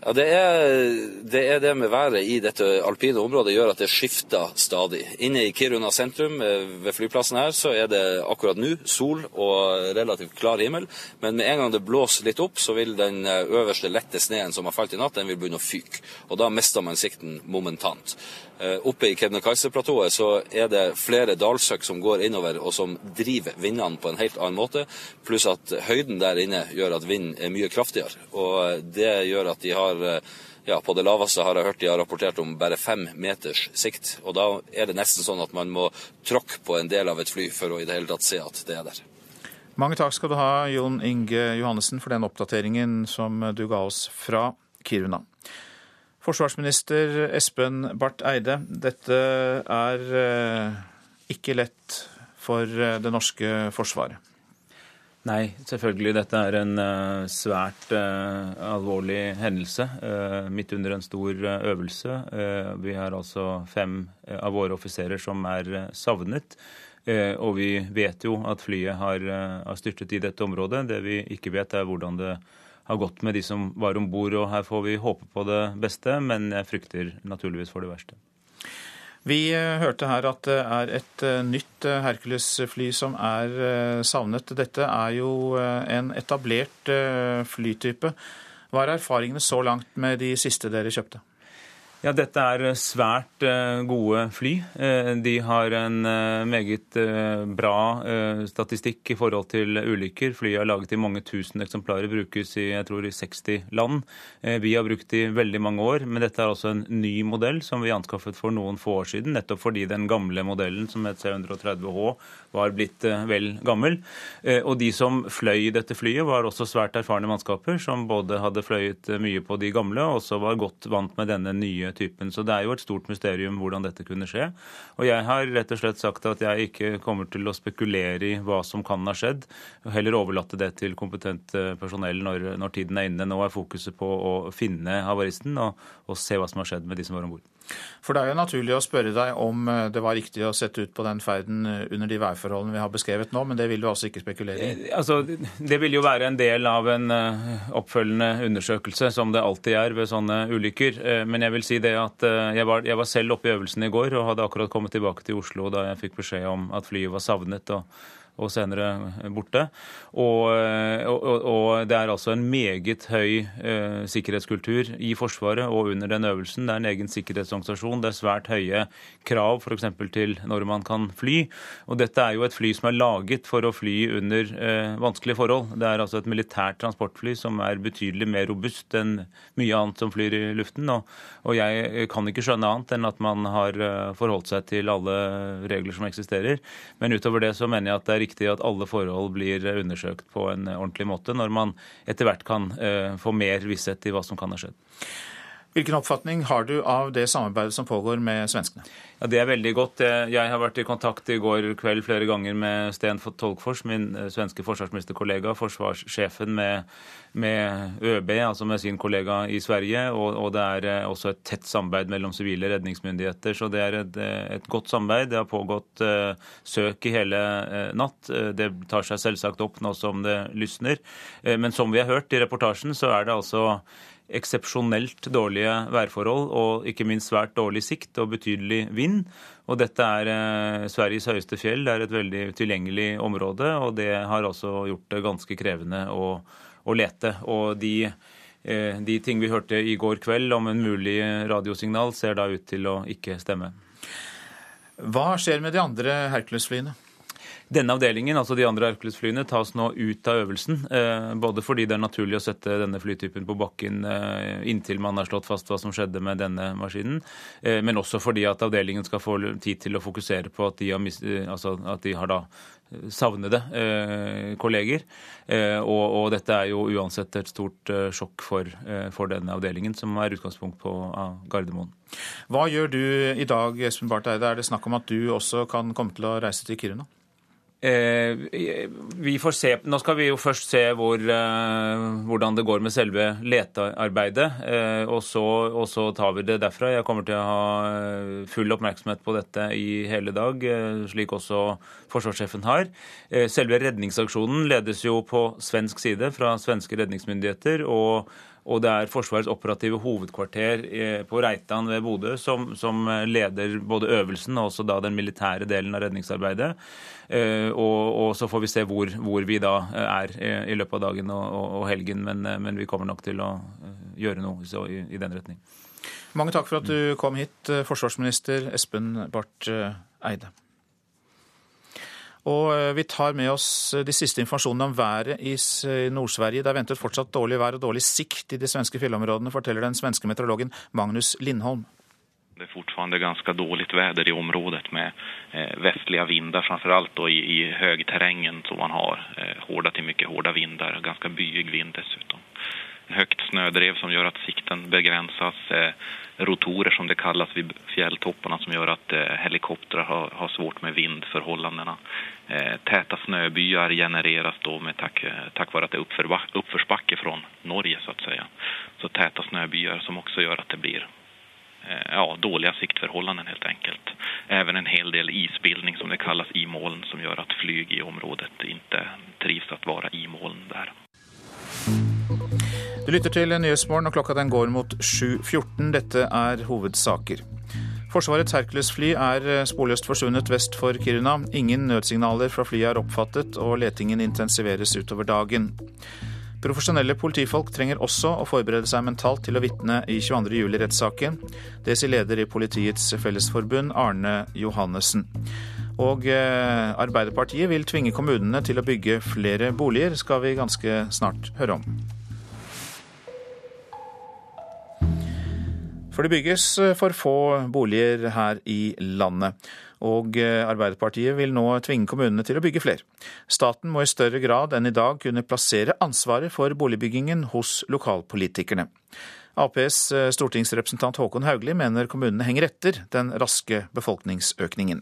Ja, det er, det er, det med været i dette alpine området gjør at det skifter stadig. Inne i Kiruna sentrum eh, ved flyplassen her så er det akkurat nå sol og relativt klar himmel. Men med en gang det blåser litt opp, så vil den eh, øverste lette sneen som har falt i natt, den vil begynne å fyke. Og da mister man sikten momentant. Eh, oppe i Kebnekaise-platået så er det flere dalsøkk som går innover og som driver vindene på en helt annen måte. Pluss at høyden der inne gjør at vinden er mye kraftigere. Og eh, det gjør at de har eh, ja, på det laveste har jeg hørt de har rapportert om bare fem meters sikt. Og da er det nesten sånn at man må tråkke på en del av et fly for å i det hele tatt se at det er der. Mange takk skal du ha, Jon Inge Johannessen, for den oppdateringen som du ga oss fra Kiruna. Forsvarsminister Espen Barth Eide, dette er eh, ikke lett for eh, det norske forsvaret? Nei, selvfølgelig. Dette er en uh, svært alvorlig hendelse midt under en stor øvelse. vi har altså fem av våre offiserer som er savnet. og vi vet jo at flyet har, styrtet i dette området. Det vi ikke vet, er hvordan det har gått med de som var om bord. Her får vi håpe på det beste, men jeg frykter naturligvis for det verste. Vi eh, hørte her at det er et eh, nytt eh, Hercules-fly som er savnet. Dette er jo en etablert flytype. Hva er erfaringene så langt med de siste dere kjøpte? Ja, Dette er svært eh, gode fly. Eh, de har en eh, meget bra statistikk i forhold til ulykker. Flyet er laget i mange tusen eksemplarer, brukes i jeg tror, i 60 land. Vi har brukt det i veldig mange år, men dette er altså en ny modell som vi anskaffet for noen få år siden, nettopp fordi den gamle modellen, som het C130H, var blitt vel gammel. Og de som fløy dette flyet, var også svært erfarne mannskaper, som både hadde fløyet mye på de gamle, og også var godt vant med denne nye typen. Så det er jo et stort mysterium hvordan dette kunne skje. Og jeg har rett og slett sagt at jeg ikke kommer til å spekulere i hva som kan ha skjedd, heller overlate det til kompetent eh, personell når, når tiden er inne. Nå er fokuset på å finne havaristen og, og se hva som har skjedd med de som var om bord. For det er jo naturlig å spørre deg om eh, det var riktig å sette ut på den ferden eh, under de værforholdene vi har beskrevet nå, men det vil du altså ikke spekulere i? Altså, det vil jo være en del av en oppfølgende undersøkelse, som det alltid er ved sånne ulykker. Men jeg vil si det at jeg var, jeg var selv oppe i øvelsen i går og hadde akkurat kommet tilbake til Oslo da jeg fikk beskjed om at flyet var savnet. og og senere borte. Og, og, og, det er altså en meget høy eh, sikkerhetskultur i Forsvaret og under den øvelsen. Det er en egen sikkerhetsorganisasjon. Det er svært høye krav f.eks. til når man kan fly. Og dette er jo et fly som er laget for å fly under eh, vanskelige forhold. Det er altså et militært transportfly som er betydelig mer robust enn mye annet som flyr i luften. Og, og jeg kan ikke skjønne annet enn at man har eh, forholdt seg til alle regler som eksisterer. Men utover det så mener jeg at det er riktig at alle forhold blir undersøkt på en ordentlig måte, når man etter hvert kan eh, få mer visshet i hva som kan ha skjedd. Hvilken oppfatning har du av det samarbeidet som pågår med svenskene? Ja, Det er veldig godt. Jeg har vært i kontakt i går kveld flere ganger med Sten Tolkfors, min eh, svenske forsvarsministerkollega, forsvarssjefen med, med, ØB, altså med sin kollega i Sverige. Og, og, det er eh, også et tett samarbeid mellom sivile redningsmyndigheter. Så det er et, et godt samarbeid. Det har pågått uh, søk i hele uh, natt. Det tar seg selvsagt opp nå som det lysner. Uh, men som vi har hørt i reportasjen, så er det altså eksepsjonelt dårlige værforhold og ikke minst svært dårlig sikt og betydelig vind. Og dette er eh, Sveriges høyeste fjell. Det er et veldig tilgjengelig område, og det har også gjort det ganske krevende å, å lete. Og de, eh, de ting vi hørte i går kveld om en mulig radiosignal, ser da ut til å ikke stemme. Hva skjer med de andre Hercules-flyene? Denne avdelingen, altså de andre Hercules-flyene, tas nå ut av øvelsen. Eh, både fordi det er naturlig å sette denne flytypen på bakken eh, inntil man har slått fast hva som skjedde med denne maskinen, eh, men også fordi at avdelingen skal få tid til å fokusere på at de har, altså at de har da savnede kolleger. Og, og, dette er jo uansett et stort sjokk for, for denne avdelingen, som er utgangspunkt på Gardermoen. Hva gjør du i dag, Espen Barth Eide? Er det snakk om at du også kan komme til å reise til Kiruna? Eh, vi får se. Nå skal vi jo først se hvor, eh, hvordan det går med selve letearbeidet. Eh, og så, og så, tar vi det derfra. Jeg kommer til å ha full oppmerksomhet på dette i hele dag, slik også forsvarssjefen har. Selve redningsaksjonen ledes jo på svensk side fra svenske redningsmyndigheter. og og det er Forsvarets operative hovedkvarter eh, på Reitan ved Bodø som, som, leder både øvelsen og også da den militære delen av redningsarbeidet. Eh, og, og så får vi se hvor, hvor, vi da er i løpet av dagen og, og helgen, men, men, vi kommer nok til å eh, gjøre noe i, i den retning. Mange takk for at du kom hit, forsvarsminister Espen Barth Eide. Og eh, vi tar med oss eh, de siste informasjonene om været i Nord-Sverige. Det er ventet fortsatt dårlig vær og dårlig sikt i de svenske fjellområdene, forteller den svenske meteorologen Magnus Lindholm. Det er fortfarande ganske dårlig vær i området med eh, vestlige vinder, framfor i, i høgterrengen som man har. Hårda til mye harde vinder, ganske byig vind dessuten. Høyt snødrev som gjør at sikten begrenses. Eh, rotorer som det kalles vid fjälltopparna som gjør at eh, helikoptrar har, svårt med vindförhållandena. Eh, täta snöbyar genereras då med tack, tack vare att det är uppförsbacke från Norge så att säga. Så täta snöbyar som også gjør at det blir ja, dåliga siktförhållanden helt enkelt. Även en hel del isbildning som det kallas i moln som gjør at flyg i området ikke trivs å være i moln där. Du lytter til Nyhetsmorgen, og klokka den går mot 7.14. Dette er hovedsaker. Forsvarets Hercules-fly er eh, sporløst forsvunnet vest for Kiruna. Ingen nødsignaler fra flyet er oppfattet, og letingen intensiveres utover dagen. Profesjonelle politifolk trenger også å forberede seg mentalt til å vitne i 22. juli-rettssaken. Det sier leder i Politiets Fellesforbund, Arne Johannessen. Og eh, Arbeiderpartiet vil tvinge kommunene til å bygge flere boliger, skal vi ganske snart høre om. For det bygges eh, for få boliger her i landet. Og eh, Arbeiderpartiet vil nå tvinge kommunene til å bygge flere. Staten må i større grad enn i dag kunne plassere ansvaret for boligbyggingen hos lokalpolitikerne. Aps eh, stortingsrepresentant Håkon Haugli mener kommunene henger etter den raske befolkningsøkningen.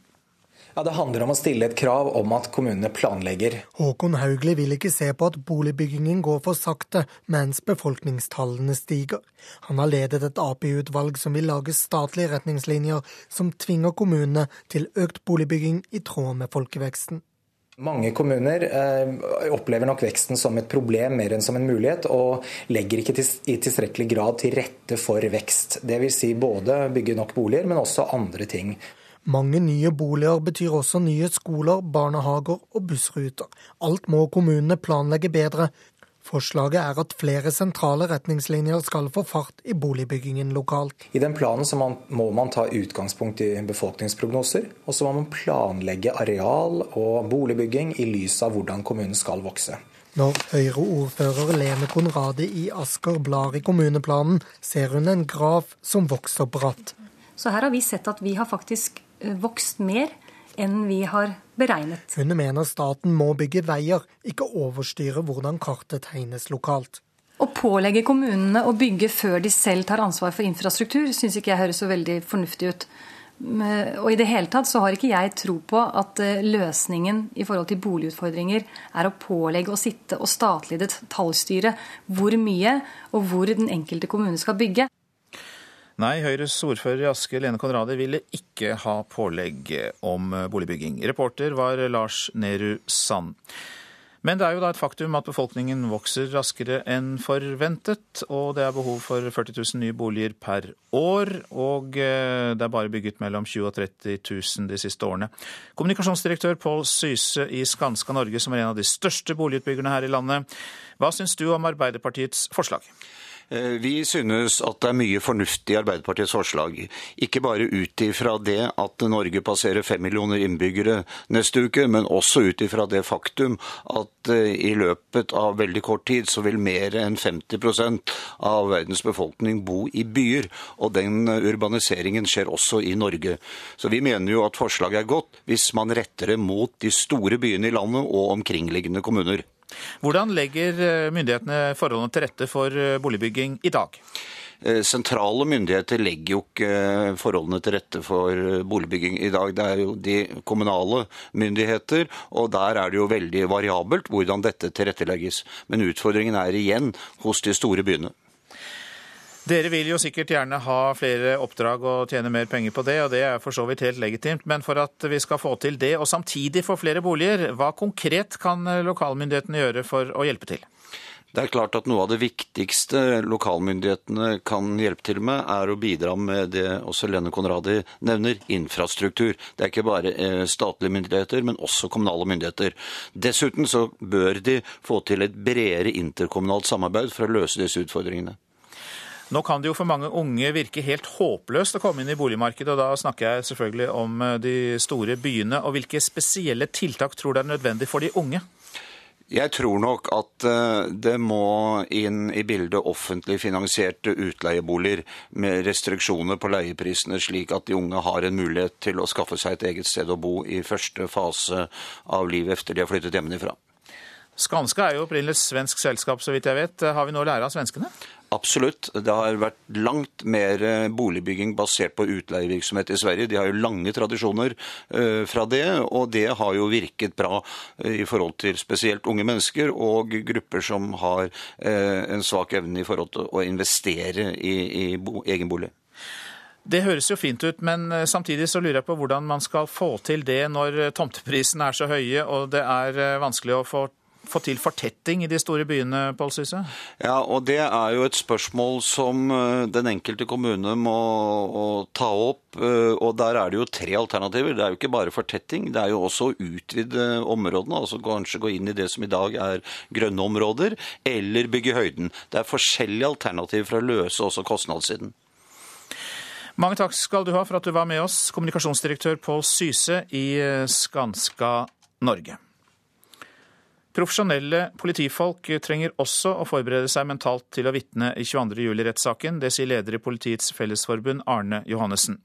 Ja, Det handler om å stille et krav om at kommunene planlegger. Håkon Haugli vil ikke se på at boligbyggingen går for sakte mens befolkningstallene stiger. Han har ledet et Ap-utvalg som vil lage statlige retningslinjer som tvinger kommunene til økt boligbygging i tråd med folkeveksten. Mange kommuner eh, opplever nok veksten som et problem mer enn som en mulighet, og legger ikke i tilstrekkelig grad til rette for vekst. Dvs. Si både bygge nok boliger, men også andre ting. Mange nye boliger betyr også nye skoler, barnehager og bussruter. Alt må kommunene planlegge bedre. Forslaget er at flere sentrale retningslinjer skal få fart i boligbyggingen lokalt. I den planen man, må man ta utgangspunkt i befolkningsprognoser, og så må man planlegge areal og boligbygging i lys av hvordan kommunen skal vokse. Når Høyre-ordfører Lene Konradi i Asker blar i kommuneplanen, ser hun en graf som vokser bratt. Så her har vi sett at vi har faktisk vokst mer enn vi har beregnet. Hun mener staten må bygge veier, ikke overstyre hvordan kartet tegnes lokalt. Å pålegge kommunene å bygge før de selv tar ansvar for infrastruktur, syns ikke jeg høres så veldig fornuftig ut. Og i det hele tatt så har ikke jeg tro på at eh, løsningen i forhold til boligutfordringer er å pålegge å sitte og statlig detaljstyre hvor mye og hvor den enkelte kommune skal bygge. Nei, Høyres ordfører i Asker, Lene Konradi, ville ikke ha pålegg om boligbygging. Reporter var Lars Nehru Sand. Men det er jo da et faktum at befolkningen vokser raskere enn forventet, og det er behov for 40 000 nye boliger per år, og eh, det er bare bygget mellom 20 000 og 30 000 de siste årene. Kommunikasjonsdirektør Pål Syse i Skanska Norge, som er en av de største boligutbyggerne her i landet, hva syns du om Arbeiderpartiets forslag? Eh, vi synes at det er mye fornuftig i Arbeiderpartiets forslag. Ikke bare ut ifra det at Norge passerer fem millioner innbyggere neste uke, men også ut ifra det faktum at eh, i løpet av veldig kort tid så vil mer enn 50 av verdens befolkning bo i byer. Og den urbaniseringen skjer også i Norge. Så vi mener jo at forslaget er godt hvis man retter det mot de store byene i landet og omkringliggende kommuner. Hvordan legger eh, myndighetene forholdene til rette for eh, boligbygging i dag? Eh, sentrale myndigheter legger jo ikke forholdene til rette for boligbygging i dag. Det er jo de kommunale myndigheter, og der er det jo veldig variabelt hvordan dette tilrettelegges. Men utfordringen er igjen hos de store byene. Dere vil jo sikkert gjerne ha flere oppdrag og tjene mer penger på det, og det er for så vidt helt legitimt. Men for at vi skal få til det, og samtidig få flere boliger, hva konkret kan lokalmyndighetene gjøre for å hjelpe til? Det er klart at Noe av det viktigste lokalmyndighetene kan hjelpe til med, er å bidra med det også Lene Konradi nevner, infrastruktur. Det er ikke bare eh, statlige myndigheter, men også kommunale myndigheter. Dessuten så bør de få til et bredere interkommunalt samarbeid for å løse disse utfordringene. Nå kan det jo for mange unge virke helt håpløst å komme inn i boligmarkedet, og da snakker jeg selvfølgelig om eh, de store byene. Og hvilke spesielle tiltak tror du er nødvendig for de unge? Jeg tror nok at eh, det må inn i bildet offentlig finansierte utleieboliger med restriksjoner på leieprisene, slik at de unge har en mulighet til å skaffe seg et eget sted å bo i første fase av livet etter de har flyttet hjemmefra. Skanska er jo opprinnelig svensk selskap, så vidt jeg vet. Har vi noe å lære av svenskene? Absolutt. Det har vært langt mer eh, boligbygging basert på utleievirksomhet i Sverige. De har jo lange tradisjoner eh, fra det, og det har jo virket bra eh, i forhold til spesielt unge mennesker og grupper som har en svak evne i forhold til å investere i, i egen bolig. Det høres jo fint ut, men samtidig så lurer jeg på hvordan man skal få til det når tomteprisene er så høye og det er vanskelig å få få til fortetting i de store byene, Pål Syse? Ja, og det er jo et spørsmål som eh, den enkelte kommune må ta opp. Eh, og der er det jo tre alternativer. Det er jo ikke bare fortetting, det er jo også å utvide områdene. Altså kanskje gå inn i det som i dag er grønne områder, eller bygge høyden. Det er forskjellige alternativer for å løse også kostnadssiden. Mange takk skal du ha for at du var med oss, kommunikasjonsdirektør Pål Syse i eh, Skanska Norge. Profesjonelle politifolk trenger også å forberede seg mentalt til å vitne i 22. juli-rettssaken. Det sier leder i Politiets Fellesforbund Arne Johannessen.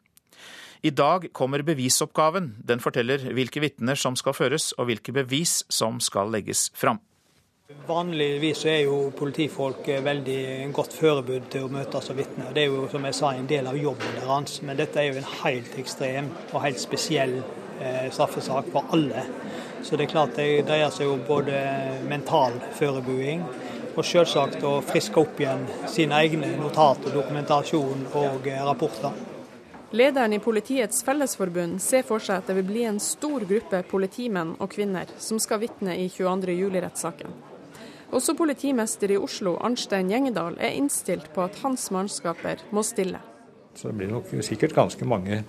I dag kommer bevisoppgaven. Den forteller hvilke vitner som skal føres, og hvilke bevis som skal legges fram. Vanligvis er jo politifolk veldig godt forberedt til å møte som vitner. Det er jo som jeg sa, en del av jobben deres. Men dette er jo en helt ekstrem og helt spesiell eh, straffesak for alle. Så det er klart det dreier seg om både mental forberedelse og selvsagt å friske opp igjen sine egne notater, dokumentasjon og eh, rapporter. Lederen i Politiets Fellesforbund ser for seg at det vil bli en stor gruppe politimenn og -kvinner som skal vitne i 22. juli-rettssaken. Også politimester i Oslo, Arnstein Gjengedal, er innstilt på at hans mannskaper må stille. Så det blir nok sikkert ganske mange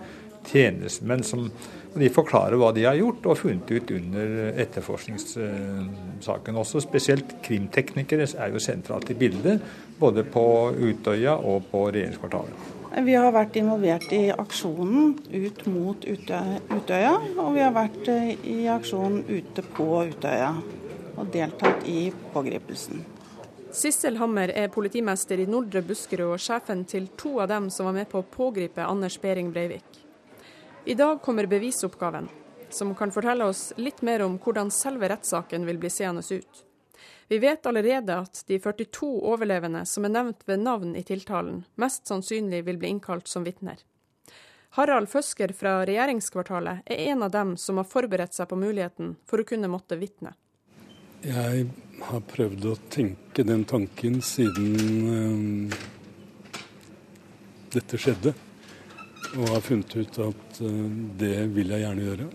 tjenestemenn som de forklarer hva de har gjort og funnet ut under etterforskningssaken. Også spesielt krimteknikere er jo sentralt i bildet, både på Utøya og på regjeringskvartalet. Vi har vært involvert i aksjonen ut mot Utøya, og vi har vært i aksjonen ute på Utøya og deltatt i pågripelsen. Sissel Hammer er politimester i Nordre Buskerud og sjefen til to av dem som var med på å pågripe Anders Behring Breivik. I dag kommer bevisoppgaven, som kan fortelle oss litt mer om hvordan selve rettssaken vil bli seende ut. Vi vet allerede at de 42 overlevende som er nevnt ved navn i tiltalen, mest sannsynlig vil bli innkalt som vitner. Harald Føsker fra regjeringskvartalet er en av dem som har forberedt seg på muligheten for å kunne måtte vitne. Jeg har prøvd å tenke den tanken siden øh, dette skjedde. Og har funnet ut at uh, det vil jeg gjerne gjøre.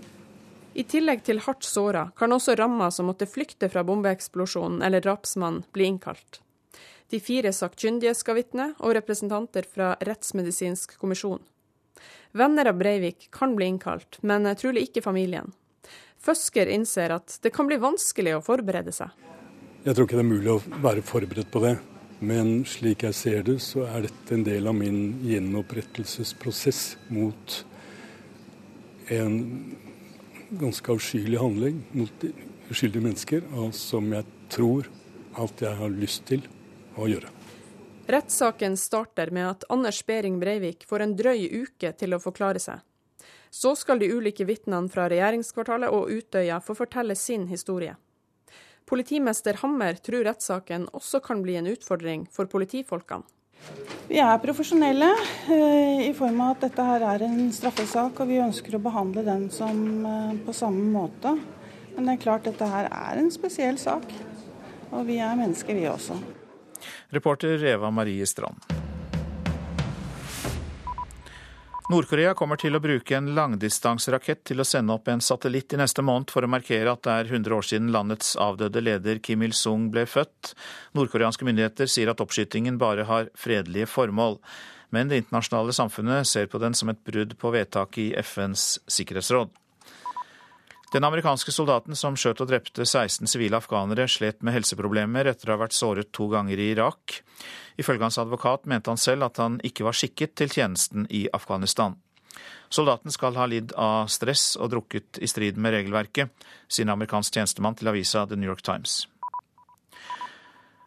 I tillegg til hardt såra kan også ramma som måtte flykte fra bombeeksplosjonen eller drapsmannen, bli innkalt. De fire sakkyndige skal vitne, og representanter fra Rettsmedisinsk kommisjon. Venner av Breivik kan bli innkalt, men trolig ikke familien. Føsker innser at det kan bli vanskelig å forberede seg. Jeg tror ikke det er mulig å være forberedt på det. Men slik jeg ser det, så er dette en del av min gjenopprettelsesprosess mot en ganske avskyelig handling mot uskyldige mennesker, som jeg tror at jeg har lyst til å gjøre. Rettssaken starter med at Anders Behring Breivik får en drøy uke til å forklare seg. Så skal de ulike vitnene fra regjeringskvartalet og Utøya få fortelle sin historie. Politimester Hammer tror rettssaken også kan bli en utfordring for politifolkene. Vi er profesjonelle eh, i form av at dette her er en straffesak, og vi ønsker å behandle den som eh, på samme måte. Men det er klart dette her er en spesiell sak, og vi er mennesker vi også. Reporter Eva Marie Strand. Nord-Korea kommer til å bruke en langdistanserakett til å sende opp en satellitt i neste måned for å markere at det er 100 år siden landets avdøde leder Kim Il-sung ble født. Nordkoreanske myndigheter sier at oppskytingen bare har fredelige formål. Men det internasjonale samfunnet ser på den som et brudd på vedtaket i FNs sikkerhetsråd. Den amerikanske soldaten som skjøt og drepte 16 sivile afghanere, slet med helseproblemer etter å ha vært såret to ganger i Irak. Ifølge hans advokat mente han selv at han ikke var skikket til tjenesten i Afghanistan. Soldaten skal ha lidd av stress og drukket i strid med regelverket, sier en amerikansk tjenestemann til avisa The New York Times.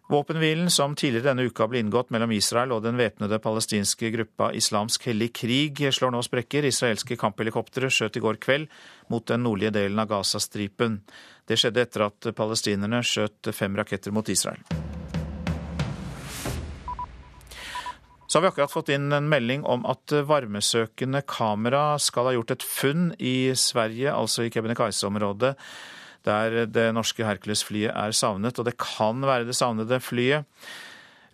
Våpenhvilen som tidligere denne uka ble inngått mellom Israel og den væpnede palestinske gruppa Islamsk hellig krig, slår nå sprekker. Israelske kamphelikoptre skjøt i går kveld mot den nordlige delen av Gazastripen. Det skjedde etter at palestinerne skjøt fem raketter mot Israel. Så har vi akkurat fått inn en melding om at varmesøkende kamera skal ha gjort et funn i Sverige, altså i Kebnekaise-området, der det norske Hercules-flyet er savnet. Og det kan være det savnede flyet.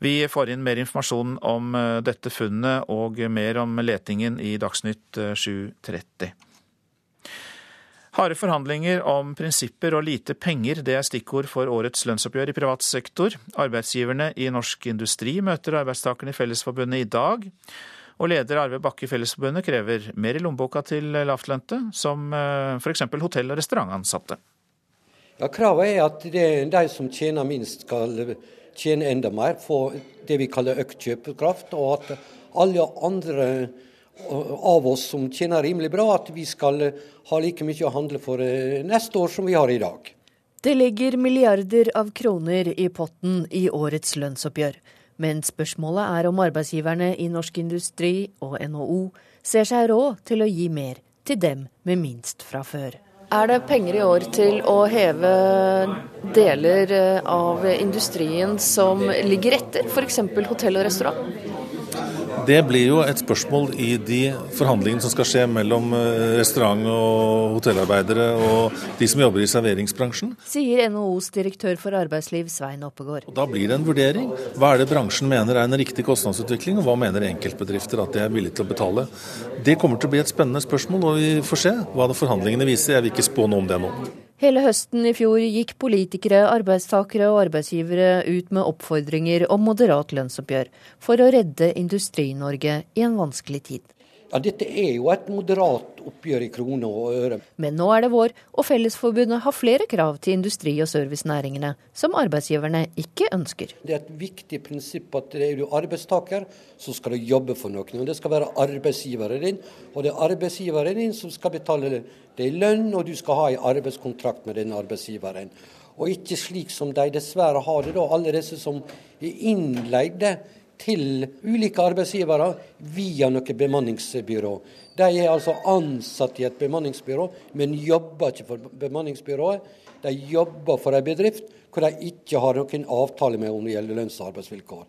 Vi får inn mer informasjon om eh, dette funnet og mer om letingen i Dagsnytt 7.30. Eh, Harde forhandlinger om prinsipper og lite penger, det er stikkord for årets lønnsoppgjør i privat sektor. Arbeidsgiverne i norsk industri møter arbeidstakerne i Fellesforbundet i dag. Og leder Arve Bakke i Fellesforbundet krever mer i lommeboka til lavtlønte, som eh, f.eks. hotell- og restaurantansatte. Ja, Kravet er at de som tjener minst skal tjene enda mer, få det vi kaller økt kjøpekraft, og at alle andre av oss som tjener rimelig bra, at vi skal eh, ha like mye å handle for eh, neste år som vi har i dag. Det ligger milliarder av kroner i potten i årets lønnsoppgjør. Men spørsmålet er om arbeidsgiverne i Norsk Industri og NHO ser seg råd til å gi mer til dem med minst fra før. Er det penger i år til å heve deler eh, av industrien som ligger etter, f.eks. hotell og restaurant? Det blir jo et spørsmål i de forhandlingene som skal skje mellom eh, restaurant- og hotellarbeidere og de som jobber i serveringsbransjen. Sier NHOs direktør for arbeidsliv Svein Oppegård. Da blir det en vurdering. Hva er det bransjen mener er en riktig kostnadsutvikling, og hva mener enkeltbedrifter at de er villige til å betale. Det kommer til å bli et spennende spørsmål, og vi får se hva forhandlingene viser. Jeg vil ikke spå noe om det nå. Hele høsten i fjor gikk politikere, arbeidstakere og arbeidsgivere ut med oppfordringer om moderat lønnsoppgjør for å redde Industri-Norge i en vanskelig tid. Ja, Dette er jo et moderat oppgjør i kroner og øre. Men nå er det vår, og Fellesforbundet har flere krav til industri- og servicenæringene, som arbeidsgiverne ikke ønsker. Det er et viktig prinsipp at er du arbeidstaker, så skal du jobbe for noen. og Det skal være arbeidsgiveren din, og det er arbeidsgiveren din som skal betale deg lønn, og du skal ha en arbeidskontrakt med den arbeidsgiveren. Og ikke slik som de dessverre har det, da, alle disse som er innleide til ulike arbeidsgivere via noe bemanningsbyrå. De er altså ansatt i et bemanningsbyrå, men jobber ikke for bemanningsbyrået. De jobber for en bedrift hvor de ikke har noen avtale med om det gjelder lønns- og arbeidsvilkår.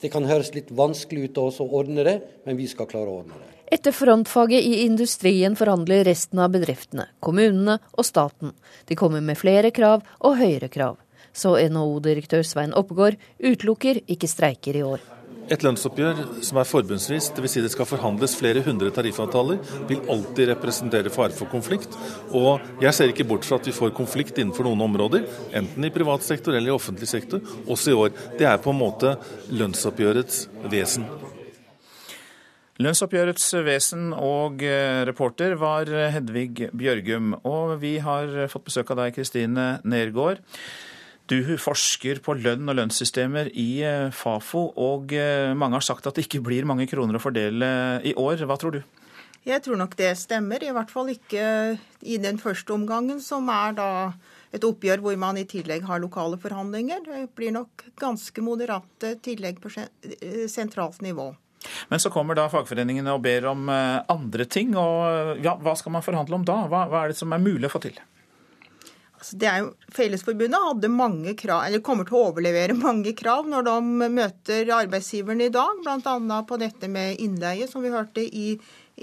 Det kan høres litt vanskelig ut å ordne det, men vi skal klare å ordne det. Etter frontfaget i industrien forhandler resten av bedriftene, kommunene og staten. De kommer med flere krav og høyere krav. Så NHO-direktør Svein Oppegård utelukker ikke streiker i år. Et lønnsoppgjør som er forbundsvis, dvs. Si det skal forhandles flere hundre tariffavtaler, vil alltid representere fare for konflikt. Og jeg ser ikke bort fra at vi får konflikt innenfor noen områder, enten i privat sektor eller i offentlig sektor, også i år. Det er på en måte lønnsoppgjørets vesen. Lønnsoppgjørets vesen og eh, reporter var Hedvig Bjørgum. Og vi har fått besøk av deg, Kristine Nergård. Du forsker på lønn og lønnssystemer i eh, Fafo, og eh, mange har sagt at det ikke blir mange kroner å fordele i år. Hva tror du? Jeg tror nok det stemmer, i hvert fall ikke i den første omgangen, som er da et oppgjør hvor man i tillegg har lokale forhandlinger. Det blir nok ganske moderate tillegg på sentralt nivå. Men så kommer da fagforeningene og ber om eh, andre ting. og ja, Hva skal man forhandle om da? Hva, hva er det som er mulig å få til? Altså, det er jo, Fellesforbundet hadde mange krav, eller kommer til å overlevere mange krav når de møter arbeidsgiverne i dag, bl.a. på dette med innleie, som vi hørte i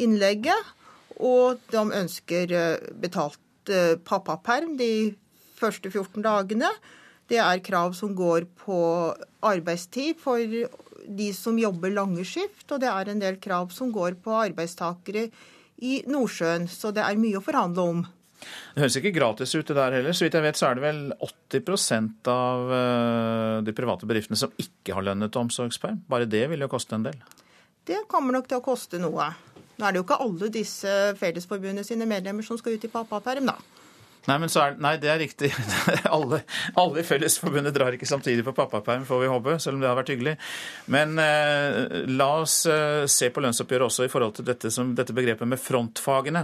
innlegget. Og de ønsker eh, betalt eh, pappaperm de første 14 dagene. Det er krav som går på arbeidstid for de som jobber lange skift, og det er en del krav som går på arbeidstakere i Nordsjøen. Så det er mye å forhandle om. Det høres ikke gratis ut det der heller. Så vidt jeg vet så er det vel 80 av eh, de private bedriftene som ikke har lønnet omsorgsperm. Bare det vil jo koste en del. Det kommer nok til å koste noe. Nå er det jo ikke alle disse Fellesforbundet sine medlemmer som skal ut i pappaperm, da. Nei, men er, nei, det er riktig. alle, alle, i Fellesforbundet drar ikke samtidig på pappaperm, får vi håpe, selv om det har vært hyggelig. Men eh, la oss eh, se på lønnsoppgjøret også i forhold til dette, som, dette begrepet med frontfagene.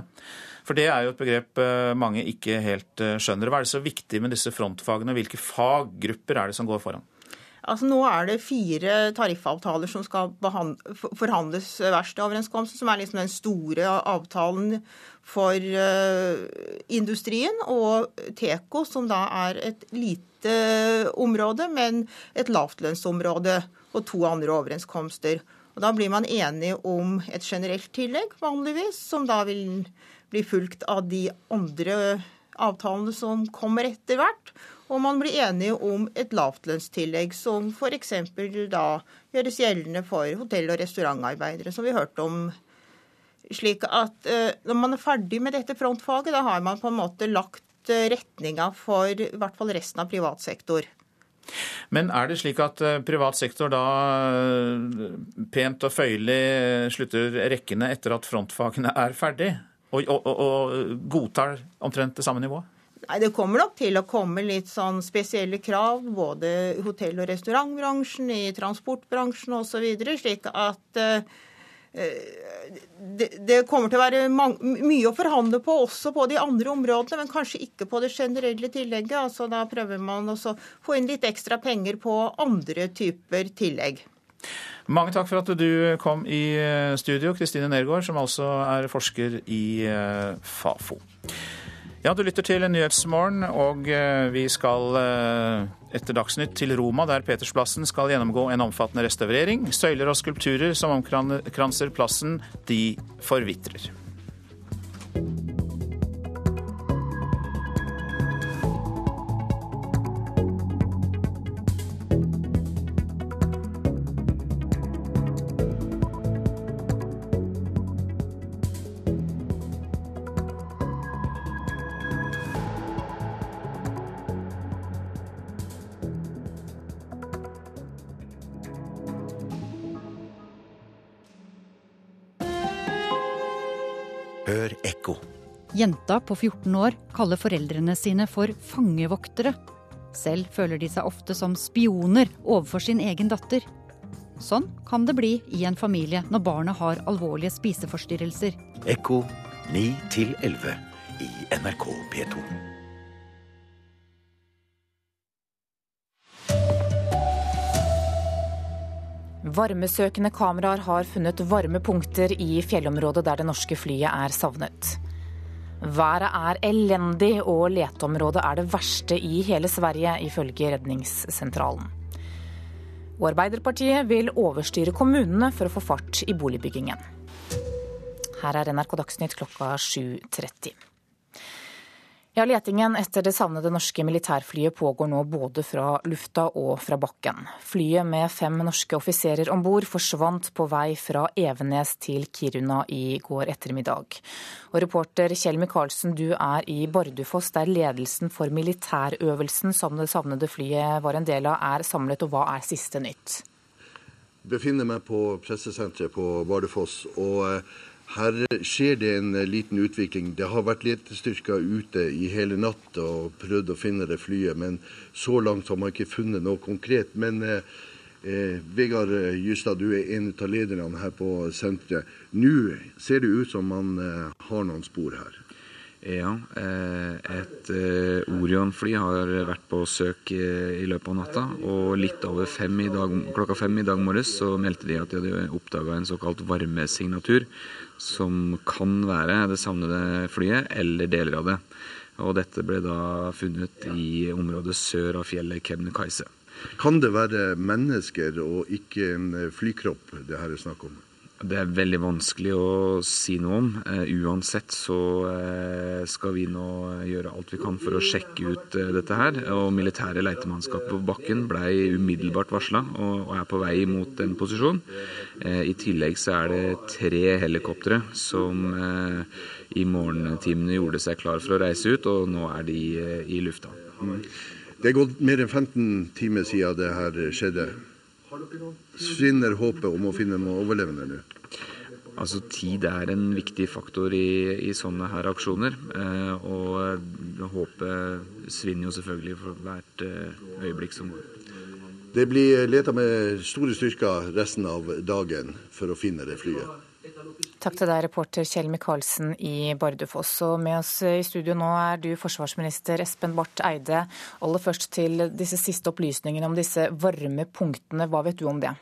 For det er jo et begrep eh, mange ikke helt eh, skjønner. Hva er det så viktig med disse frontfagene? Hvilke faggrupper er det som går foran? Altså Nå er det fire tariffavtaler som skal forhandles verkstedoverenskomsten, som er liksom den store avtalen for uh, industrien, og Teko, som da er et lite område, men et lavtlønnsområde, og to andre overenskomster. Og Da blir man enige om et generelt tillegg, vanligvis, som da vil bli fulgt av de andre avtalene som kommer etter hvert. Og man blir enige om et lavtlønnstillegg, som f.eks. da gjøres gjeldende for hotell- og restaurantarbeidere, som vi hørte om. Slik at uh, når man er ferdig med dette frontfaget, da har man på en måte lagt uh, retninga for i hvert fall resten av privat sektor. Men er det slik at uh, privat sektor da pent og føyelig slutter rekkene etter at frontfagene er ferdig? Og, og, og godtar omtrent det samme nivået? Nei, Det kommer nok til å komme litt sånn spesielle krav både i hotell- og restaurantbransjen, i transportbransjen osv. Slik at uh, det, det, kommer til å være mye å forhandle på også på de andre områdene, men kanskje ikke på det generelle tillegget. altså Da prøver man å få inn litt ekstra penger på andre typer tillegg. Mange takk for at du kom i eh, studio, Kristine Nergård, som altså er forsker i eh, Fafo. Ja, du lytter til Nyhetsmorgen, og eh, vi skal etter Dagsnytt til Roma, der Petersplassen skal gjennomgå en omfattende restaurering. Søyler og skulpturer som omkranser plassen, de forvitrer. Jenta på 14 år kaller foreldrene sine for fangevoktere. Selv føler de seg ofte som spioner overfor sin egen datter. Sånn kan det bli i en familie når barnet har alvorlige spiseforstyrrelser. Ekko 9 11 i NRK P2. Varmesøkende kameraer har funnet varme punkter i fjellområdet der det norske flyet er savnet. Været er elendig, og leteområdet er det verste i hele Sverige, ifølge Redningssentralen. Og Arbeiderpartiet vil overstyre kommunene for å få fart i boligbyggingen. Her er NRK Dagsnytt klokka 7.30. Ja, Letingen etter det savnede norske militærflyet pågår nå både fra lufta og fra bakken. Flyet med fem norske offiserer om bord forsvant på vei fra Evenes til Kiruna i går ettermiddag. Og reporter Kjell Micaelsen, du er i Bardufoss, der ledelsen for militærøvelsen som det savnede flyet var en del av, er samlet. Og hva er siste nytt? Jeg befinner meg på pressesenteret på Bardufoss. og her skjer det en liten utvikling. Det har vært letestyrker ute i hele natt og prøvd å finne det flyet, men så langt har man ikke funnet noe konkret. Men eh, Vegard Justad, du er en av lederne her på senteret. Nå ser det ut som man eh, har noen spor her. Ja, et Orion-fly har vært på søk i løpet av natta. Og litt over fem dag, klokka fem i dag morges så meldte de at de hadde oppdaga en såkalt varmesignatur som kan være det savnede flyet eller deler av det. Og dette ble da funnet i området sør av fjellet Kebnekaise. Kan det være mennesker og ikke en flykropp det her er snakk om? Det er veldig vanskelig å si noe om. Uh, uansett så uh, skal vi nå gjøre alt vi kan for å sjekke ut uh, dette her. Og militære leitemannskap på bakken ble umiddelbart varsla og, er på vei mot en posisjon. I tillegg så er det tre helikoptre som i morgentimene gjorde seg klar for å reise ut, og nå er de i lufta. Det er gått mer enn 15 timer siden det her skjedde. Svinner håpet om å finne noen overlevende nå? Altså Tid er en viktig faktor i, i sånne her aksjoner. Eh, og håpet svinner jo selvfølgelig for hvert eh, øyeblikk som går. Det blir leta med store styrker resten av dagen for å finne det flyet. Takk til deg, reporter Kjell Micaelsen i Bardufoss. Og med oss i studio nå er du forsvarsminister Espen Barth Eide. Aller først til disse siste opplysningene om disse varme punktene. Hva vet du om det?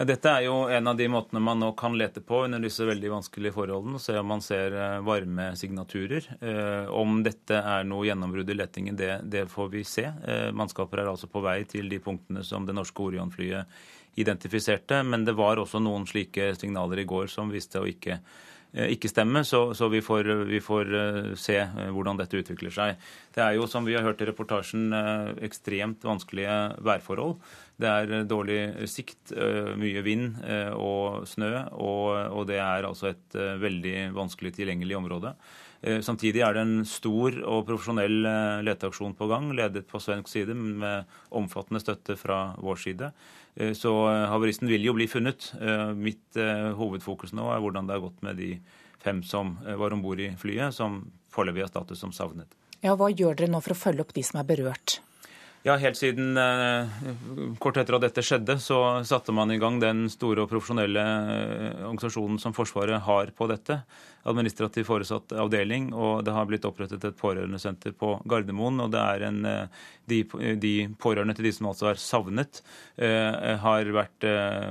Ja, dette er jo en av de måtene man nå kan lete på under disse veldig vanskelige forholdene. Se om man ser varmesignaturer. Om dette er noe gjennombrudd i letingen, det, det, får vi se. Mannskaper er altså på vei til de punktene som det norske Orion-flyet identifiserte. Men det var også noen slike signaler i går som viste å ikke, ikke stemme. Så, så vi, får, vi, får, se hvordan dette utvikler seg. Det er jo, som vi har hørt i reportasjen, ekstremt vanskelige værforhold. Det er dårlig sikt, mye vind og snø, og det er altså et veldig vanskelig tilgjengelig område. Samtidig er det en stor og profesjonell leteaksjon på gang, ledet på svensk side med omfattende støtte fra vår side. Så havaristen vil jo bli funnet. Mitt hovedfokus nå er hvordan det har gått med de fem som var om bord i flyet, som foreløpig har status som savnet. Ja, Hva gjør dere nå for å følge opp de som er berørt? Ja, Helt siden eh, kort etter at dette skjedde, så satte man i gang den store og profesjonelle eh, organisasjonen som Forsvaret har på dette. Administrativ foresatt avdeling, og det har blitt opprettet et pårørendesenter på Gardermoen. og det er en, eh, de, de, pårørende til de som altså er savnet, har vært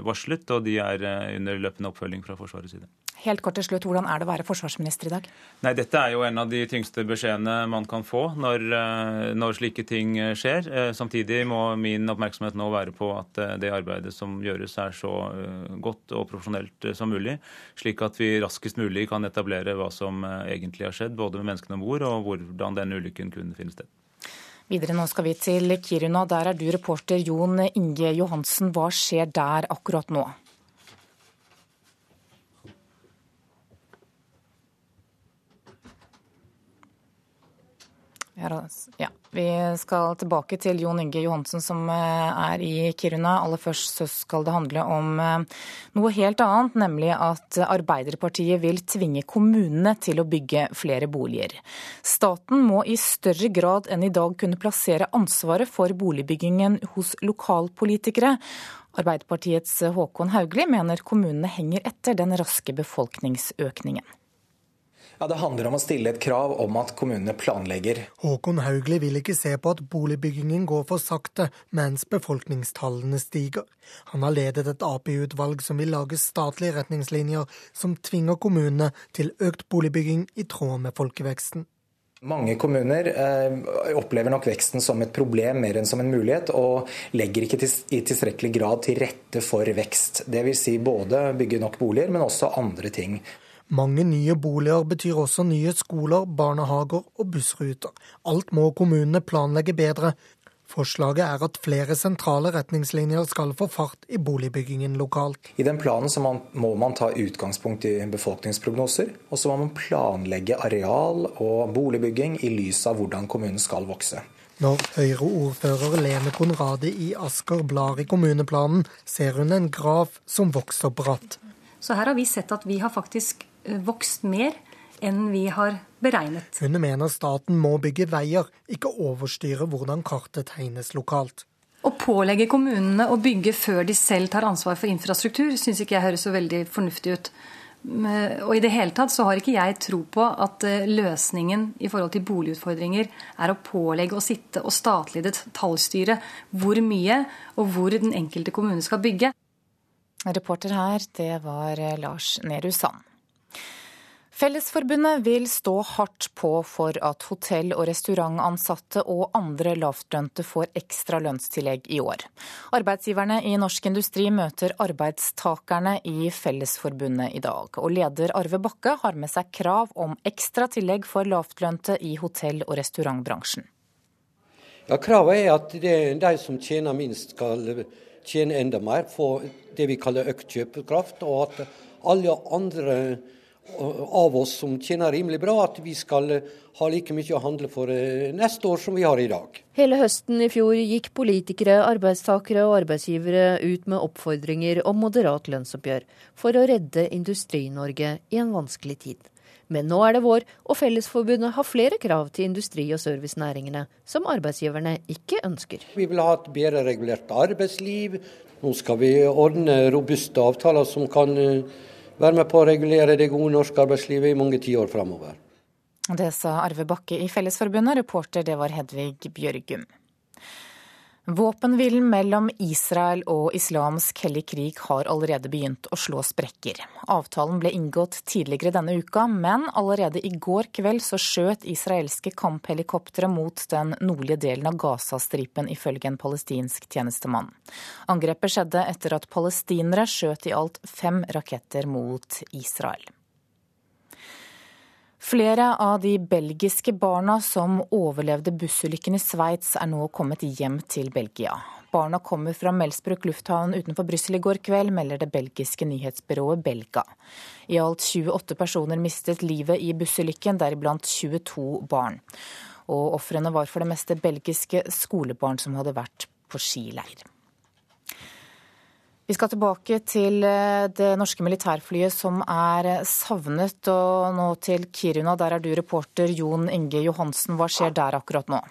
varslet, og de er under løpende oppfølging fra Forsvarets side. Helt kort til slutt, Hvordan er det å være forsvarsminister i dag? Nei, Dette er jo en av de tyngste beskjedene man kan få når, eh, når, slike ting skjer. Eh, samtidig må min oppmerksomhet nå være på at eh, det arbeidet som gjøres er så godt og profesjonelt som mulig, slik at vi raskest mulig kan etablere hva som egentlig har skjedd, både med menneskene om bord og hvordan denne ulykken kunne finne sted. Videre nå skal vi til Kiruna. Der er du reporter Jon Inge Johansen. Hva skjer der akkurat nå? Ja, Vi skal tilbake til Jon Inge Johansen som eh, er i Kiruna. Aller først så skal det handle om eh, noe helt annet, nemlig at Arbeiderpartiet vil tvinge kommunene til å bygge flere boliger. Staten må i større grad enn i dag kunne plassere ansvaret for boligbyggingen hos lokalpolitikere. Arbeiderpartiets Håkon Haugli mener kommunene henger etter den raske befolkningsøkningen. Ja, Det handler om å stille et krav om at kommunene planlegger. Håkon Haugli vil ikke se på at boligbyggingen går for sakte mens befolkningstallene stiger. Han har ledet et Ap-utvalg som vil lage statlige retningslinjer som tvinger kommunene til økt boligbygging i tråd med folkeveksten. Mange kommuner eh, opplever nok veksten som et problem mer enn som en mulighet, og legger ikke til, i tilstrekkelig grad til rette for vekst. Dvs. Si både bygge nok boliger, men også andre ting. Mange nye boliger betyr også nye skoler, barnehager og bussruter. Alt må kommunene planlegge bedre. Forslaget er at flere sentrale retningslinjer skal få fart i boligbyggingen lokalt. I den planen man, må man ta utgangspunkt i befolkningsprognoser, og så må man planlegge areal og boligbygging i lys av hvordan kommunen skal vokse. Når Høyre-ordfører Lene Konradi i Asker blar i kommuneplanen, ser hun en graf som vokser bratt. Så her har vi sett at vi har faktisk vokst mer enn vi har beregnet. Hun mener staten må bygge veier, ikke overstyre hvordan kartet tegnes lokalt. Å pålegge kommunene å bygge før de selv tar ansvar for infrastruktur, syns ikke jeg høres så veldig fornuftig ut. Og i det hele tatt så har ikke jeg tro på at eh, løsningen i forhold til boligutfordringer er å pålegge å sitte og statlig detaljstyre hvor mye og hvor den enkelte kommune skal bygge. Reporter her, det var eh, Lars Nehru Sand. Fellesforbundet vil stå hardt på for at hotell- og restaurantansatte og andre lavtlønte får ekstra lønnstillegg i år. Arbeidsgiverne i norsk industri møter arbeidstakerne i Fellesforbundet i dag. Og leder Arve Bakke har med seg krav om ekstra tillegg for lavtlønte i hotell- og restaurantbransjen. Ja, Kravet er at de som tjener minst skal tjene enda mer, få det vi kaller økt kjøpekraft, og at alle andre av oss som tjener rimelig bra, at vi skal eh, ha like mye å handle for eh, neste år som vi har i dag. Hele høsten i fjor gikk politikere, arbeidstakere og arbeidsgivere ut med oppfordringer om moderat lønnsoppgjør for å redde Industri-Norge i en vanskelig tid. Men nå er det vår, og Fellesforbundet har flere krav til industri- og servicenæringene som arbeidsgiverne ikke ønsker. Vi vil ha et bedre regulert arbeidsliv. Nå skal vi ordne robuste avtaler som kan eh, være med på å regulere det gode norske arbeidslivet i mange tiår framover. Det sa Arve Bakke i Fellesforbundet. Reporter det var Hedvig Bjørgum. Våpenhvilen mellom Israel og islamsk hellig krig har allerede begynt å slå sprekker. Avtalen ble inngått tidligere denne uka, men allerede i går kveld så skjøt israelske kamphelikoptre mot den nordlige delen av Gazastripen, ifølge en palestinsk tjenestemann. Angrepet skjedde etter at palestinere skjøt i alt fem raketter mot Israel. Flere av de belgiske barna som overlevde bussulykken i Sveits, er nå kommet hjem til Belgia. Barna kommer fra Melsbruk lufthavn utenfor Brussel i går kveld, melder det belgiske nyhetsbyrået Belga. I alt 28 personer mistet livet i bussulykken, deriblant 22 barn. Og ofrene var for det meste belgiske skolebarn som hadde vært på skileir. Vi skal tilbake til eh, det norske militærflyet som er savnet, og nå til Kiruna. Der er du reporter Jon Inge Johansen. Hva skjer der akkurat nå?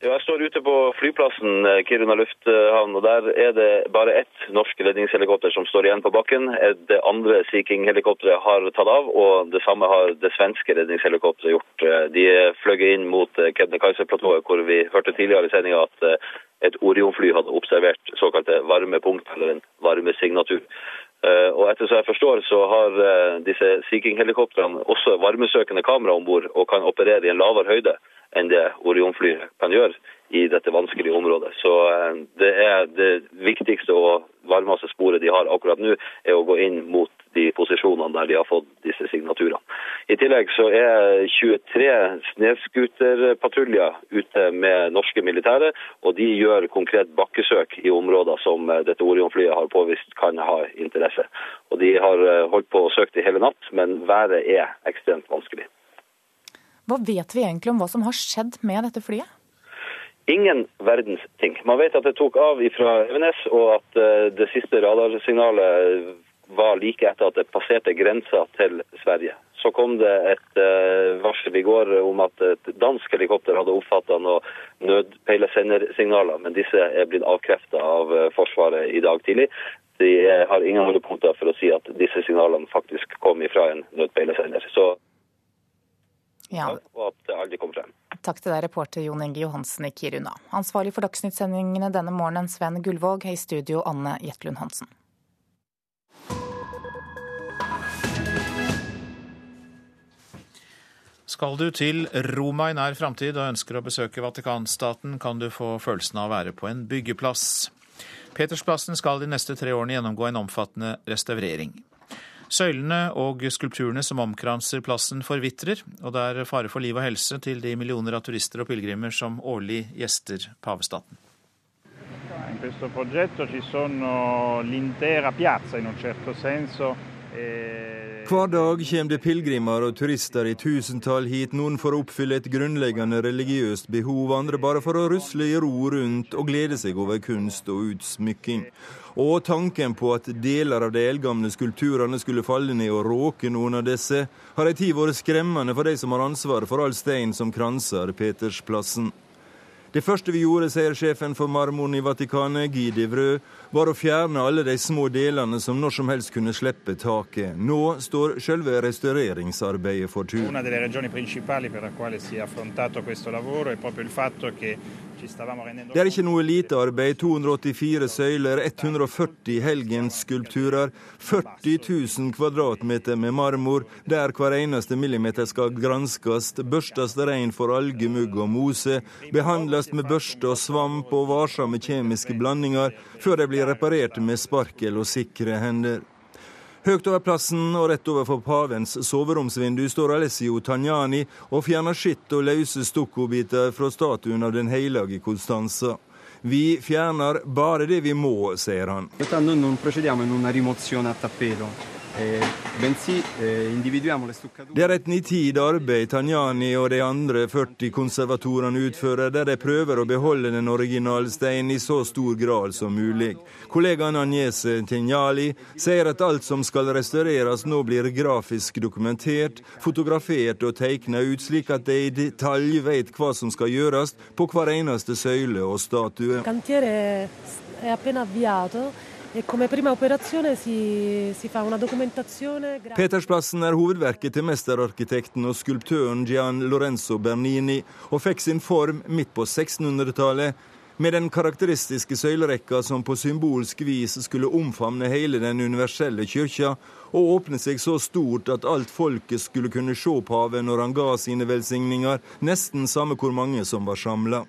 Jeg står ute på flyplassen eh, Kiruna lufthavn, og der er det bare ett norsk redningshelikopter som står igjen på bakken. Det andre Sea King-helikopteret har tatt av, og det samme har det svenske redningshelikopteret gjort. Eh, de fløy inn mot Kebnekaise-platået, hvor vi hørte tidligere i sendinga at et Orion-fly hadde observert såkalte varmepunkt, eller en varmesignatur. Eh, og etter så jeg forstår, så har eh, disse Sea King-helikoptrene også varmesøkende kamera om bord og kan operere i en lavere høyde enn det Orion-flyet kan gjøre i dette vanskelige området. Så eh, det er det viktigste og varmeste sporet de har akkurat nå, er å gå inn mot de posisjonene der de har fått disse signaturene. I tillegg så er 23 snøscooterpatruljer ute med norske militære, og de gjør konkret bakkesøk i områder som eh, dette Orion-flyet har påvist kan ha interesse. Og De har eh, holdt på å søke i hele natt, men været er ekstremt vanskelig. Hva vet vi egentlig om hva som har skjedd med dette flyet? Ingen verdens ting. Man vet at det tok av fra Evenes, og at eh, det siste radarsignalet var like etter at det passerte grensa til Sverige. Så kom det et uh, varsel i går om at et dansk helikopter hadde oppfatta noen nødpeilesendersignaler, men disse er blitt avkrefta av uh, Forsvaret i dag tidlig. De uh, har ingen holdepunkter for å si at disse signalene faktisk kom ifra en nødpeilesender. Så ja. Takk til deg, reporter Jon Inge Johansen i Kiruna. Ansvarlig for Dagsnytt-sendingene denne morgenen, Sven Gullvåg. I studio, Anne Jetlund Hansen. Skal du til Roma i nær framtid og ønsker å besøke Vatikanstaten, kan du få følelsen av å være på en byggeplass. Petersplassen skal de neste tre årene gjennomgå en omfattende restaurering. Søylene og skulpturene som omkranser plassen forvitrer, og det er fare for liv og helse til de millioner av turister og pilegrimer som årlig gjester pavestaten. In hver dag kommer det pilegrimer og turister i tusentall hit, noen for å oppfylle et grunnleggende religiøst behov, andre bare for å rusle i ro rundt og glede seg over kunst og utsmykking. Og tanken på at deler av de eldgamle skulpturene skulle falle ned og råke noen av disse, har ei tid vært skremmende for de som har ansvaret for all stein som kranser Petersplassen. Det første vi gjorde, sier sjefen for marmoren i Vatikanet, Guy Devreux, var å fjerne alle de små delene som når som helst kunne slippe taket. Nå står selve restaureringsarbeidet for tur. Una delle ragioni principali per la quale si è affrontato questo lavoro è proprio il fatto che det er ikke noe lite arbeid. 284 søyler, 140 helgensskulpturer, 40 000 kvadratmeter med marmor, der hver eneste millimeter skal granskes, børstes rein for algemugg og mose, behandles med børste og svamp og varsomme kjemiske blandinger, før de blir reparert med sparkel og sikre hender. Høyt over plassen og rett overfor pavens soveromsvindu står Alessio Tanjani og fjerner skitt og løse stukkobiter fra statuen av den hellige Konstanza. Vi fjerner bare det vi må, sier han. Eh, eh, det er et nitid arbeid Tanjani og de andre 40 konservatorene utfører, der de prøver å beholde den originale steinen i så stor grad som mulig. Kollegaen Agnese Tignali sier at alt som skal restaureres nå blir grafisk dokumentert, fotografert og tegnet ut, slik at de i detalj vet hva som skal gjøres på hver eneste søyle og statue. Cantiere E Petersplassen er hovedverket til mesterarkitekten og skulptøren Gian Lorenzo Bernini, og fikk sin form midt på 1600-tallet, med den karakteristiske søylerekka som på symbolsk vis skulle omfavne hele den universelle kyrkja, og åpne seg så stort at alt folket skulle kunne se paven når han ga sine velsigninger, nesten samme hvor mange som var samla.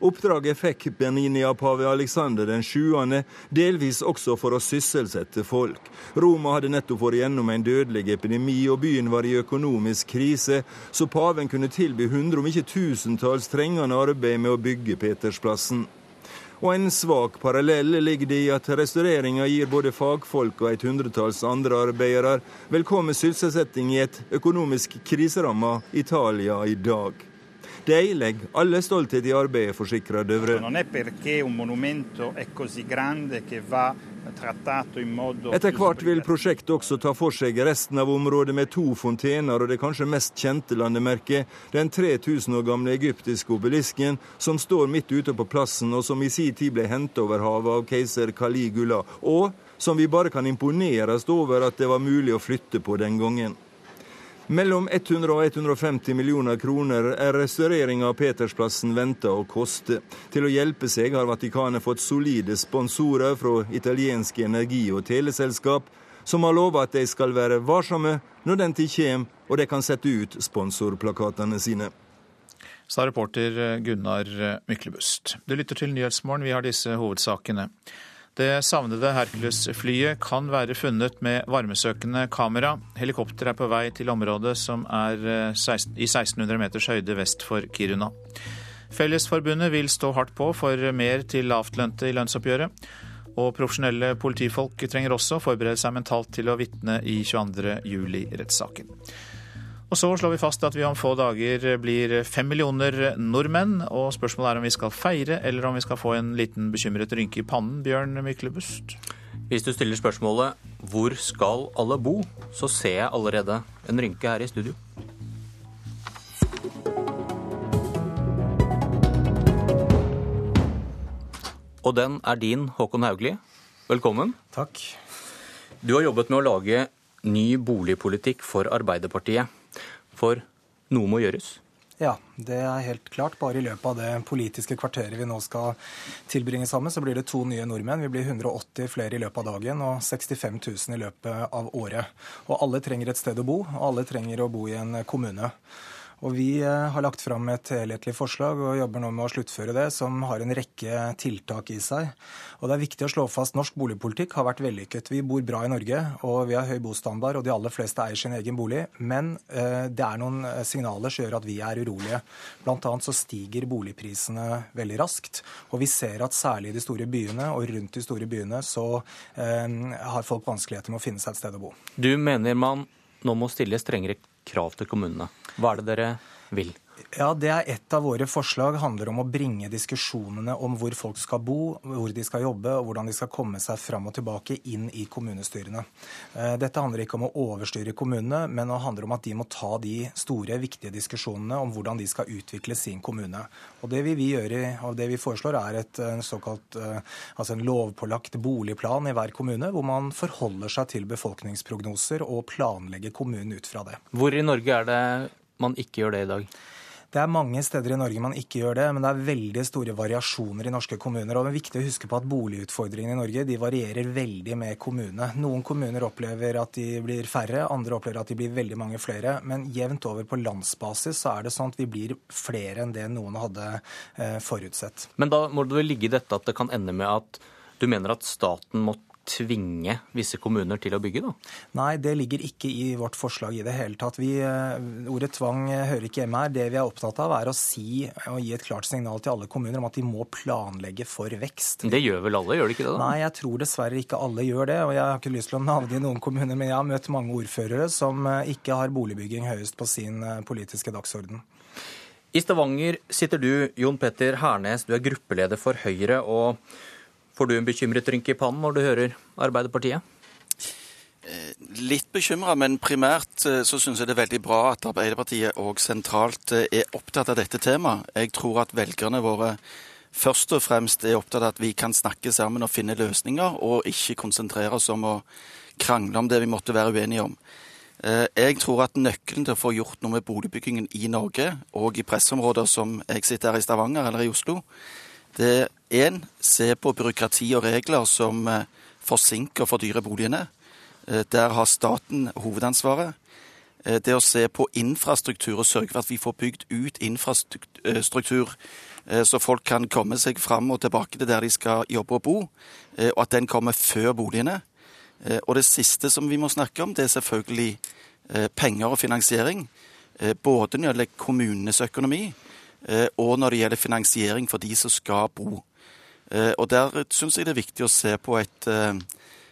Oppdraget fikk Bernini av pave Alexander den 7., delvis også for å sysselsette folk. Roma hadde nettopp vært gjennom en dødelig epidemi, og byen var i økonomisk krise, så paven kunne tilby hundre, om ikke tusentalls, trengende arbeid med å bygge Petersplassen. Og en svak parallell ligger det i at restaureringa gir både fagfolk og et hundretalls andre arbeidere velkommen sysselsetting i et økonomisk kriseramma Italia i dag. De legger alle stolthet i arbeidet, forsikrer Døvre. Etter hvert vil prosjektet også ta for seg resten av området med to fontener og det kanskje mest kjente landemerket, den 3000 år gamle egyptiske obelisken som står midt ute på plassen, og som i sin tid ble hentet over havet av keiser Kaligula, og som vi bare kan imponeres over at det var mulig å flytte på den gangen. Mellom 100 og 150 millioner kroner er restaurering av Petersplassen venta å koste. Til å hjelpe seg har Vatikanet fått solide sponsorer fra italienske energi- og teleselskap, som har lova at de skal være varsomme når den tid kommer og de kan sette ut sponsorplakatene sine. Sa reporter Gunnar Myklebust. Du lytter til Nyhetsmorgen, vi har disse hovedsakene. Det savnede Hercules-flyet kan være funnet med varmesøkende kamera. Helikopteret er på vei til området som er eh, i 1600 meters høyde vest for Kiruna. Fellesforbundet vil stå hardt på for mer til lavtlønte i lønnsoppgjøret. Og profesjonelle politifolk trenger også forberede seg mentalt til å vitne i 22. Og så slår vi fast at vi om få dager blir fem millioner nordmenn. Og spørsmålet er om vi skal feire, eller om vi skal få en liten bekymret rynke i pannen, Bjørn Myklebust. Hvis du stiller spørsmålet 'Hvor skal alle bo?', så ser jeg allerede en rynke her i studio. Og den er din, Håkon Haugli. Velkommen. Takk. Du har jobbet med å lage ny boligpolitikk for Arbeiderpartiet. For noe må gjøres? Ja, det er helt klart. Bare i løpet av det politiske kvarteret vi nå skal tilbringe sammen, så blir det to nye nordmenn. Vi blir 180 flere i løpet av dagen og 65 000 i løpet av året. Og alle trenger et sted å bo, og alle trenger å bo i en kommune. Og Vi eh, har lagt fram et helhetlig forslag og jobber nå med å sluttføre det, som har en rekke tiltak i seg. Og Det er viktig å slå fast norsk boligpolitikk har vært vellykket. Vi bor bra i Norge, og vi har høy bostandard, og de aller fleste eier sin egen bolig. Men eh, det er noen eh, signaler som gjør at vi er urolige. Blant annet så stiger boligprisene veldig raskt. Og vi ser at særlig i de store byene og rundt de store byene så eh, har folk vanskeligheter med å finne seg et sted å bo. Du mener man nå må stille strengere krav til kommunene. Hva er det dere vil? Ja, Det er et av våre forslag. handler om å bringe diskusjonene om hvor folk skal bo, hvor de skal jobbe og hvordan de skal komme seg fram og tilbake inn i kommunestyrene. Eh, dette handler ikke om å overstyre kommunene, men det handler om at de må ta de store, viktige diskusjonene om hvordan de skal utvikle sin kommune. Og Det vi, vi gjør, og det vi foreslår, er et såkalt, eh, altså en lovpålagt boligplan i hver kommune, hvor man forholder seg til befolkningsprognoser og planlegger kommunen ut fra det. Hvor i Norge er det man ikke gjør det i dag? Det er mange steder i Norge man ikke gjør det, men det er veldig store variasjoner i norske kommuner. og Det er viktig å huske på at boligutfordringene i Norge de varierer veldig med kommune. Noen kommuner opplever at de blir færre, andre opplever at de blir veldig mange flere. Men jevnt over på landsbasis så er det sånn at vi blir flere enn det noen hadde eh, forutsett. Men da må det vel ligge i dette at det kan ende med at du mener at staten må tvinge visse kommuner til å bygge, da? Nei, det ligger ikke i vårt forslag i det hele tatt. Vi, eh, ordet tvang hører ikke hjemme her. Det vi er opptatt av, er å si og gi et klart signal til alle kommuner om at de må planlegge for vekst. Det gjør vel alle, gjør de ikke det? da? Nei, jeg tror dessverre ikke alle gjør det. Og jeg har ikke lyst til å navne i noen kommuner, men jeg har møtt mange ordførere som eh, ikke har boligbygging høyest på sin eh, politiske dagsorden. I Stavanger sitter du, Jon Petter Hernes, du er gruppeleder for Høyre. og Får du en bekymret rynke i pannen når du hører Arbeiderpartiet? Eh, litt bekymra, men primært eh, så syns jeg det er veldig bra at Arbeiderpartiet og sentralt eh, er opptatt av dette temaet. Jeg tror at velgerne våre først og fremst er opptatt av at vi kan snakke sammen og finne løsninger, og ikke konsentrere oss om å krangle om det vi måtte være uenige om. Jeg tror at nøkkelen til å få gjort noe med boligbyggingen i Norge, og i pressområder som jeg sitter her i Stavanger eller i Oslo, det én se på byråkrati og regler som eh, forsinker og fordyrer boligene. Eh, der har staten hovedansvaret. Eh, det å se på infrastruktur og sørge for at vi får bygd ut infrastruktur så folk kan komme seg fram og tilbake til der de skal jobbe og bo, og at den kommer før boligene. Og det siste som vi må snakke om, det er selvfølgelig penger og finansiering. Både når det gjelder kommunenes økonomi, og når det gjelder finansiering for de som skal bo. Eh, og Der syns jeg det er viktig å se på et eh,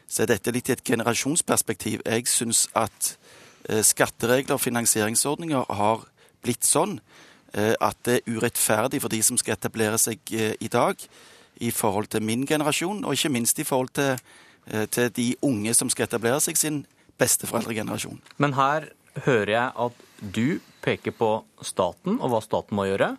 se dette litt i et generasjonsperspektiv. Jeg syns at skatteregler og finansieringsordninger har blitt sånn at det er urettferdig for de som skal etablere seg i dag, i forhold til min generasjon, og ikke minst i forhold til, til de unge som skal etablere seg sin besteforeldregenerasjon. Men her hører jeg at du peker på staten og hva staten må gjøre.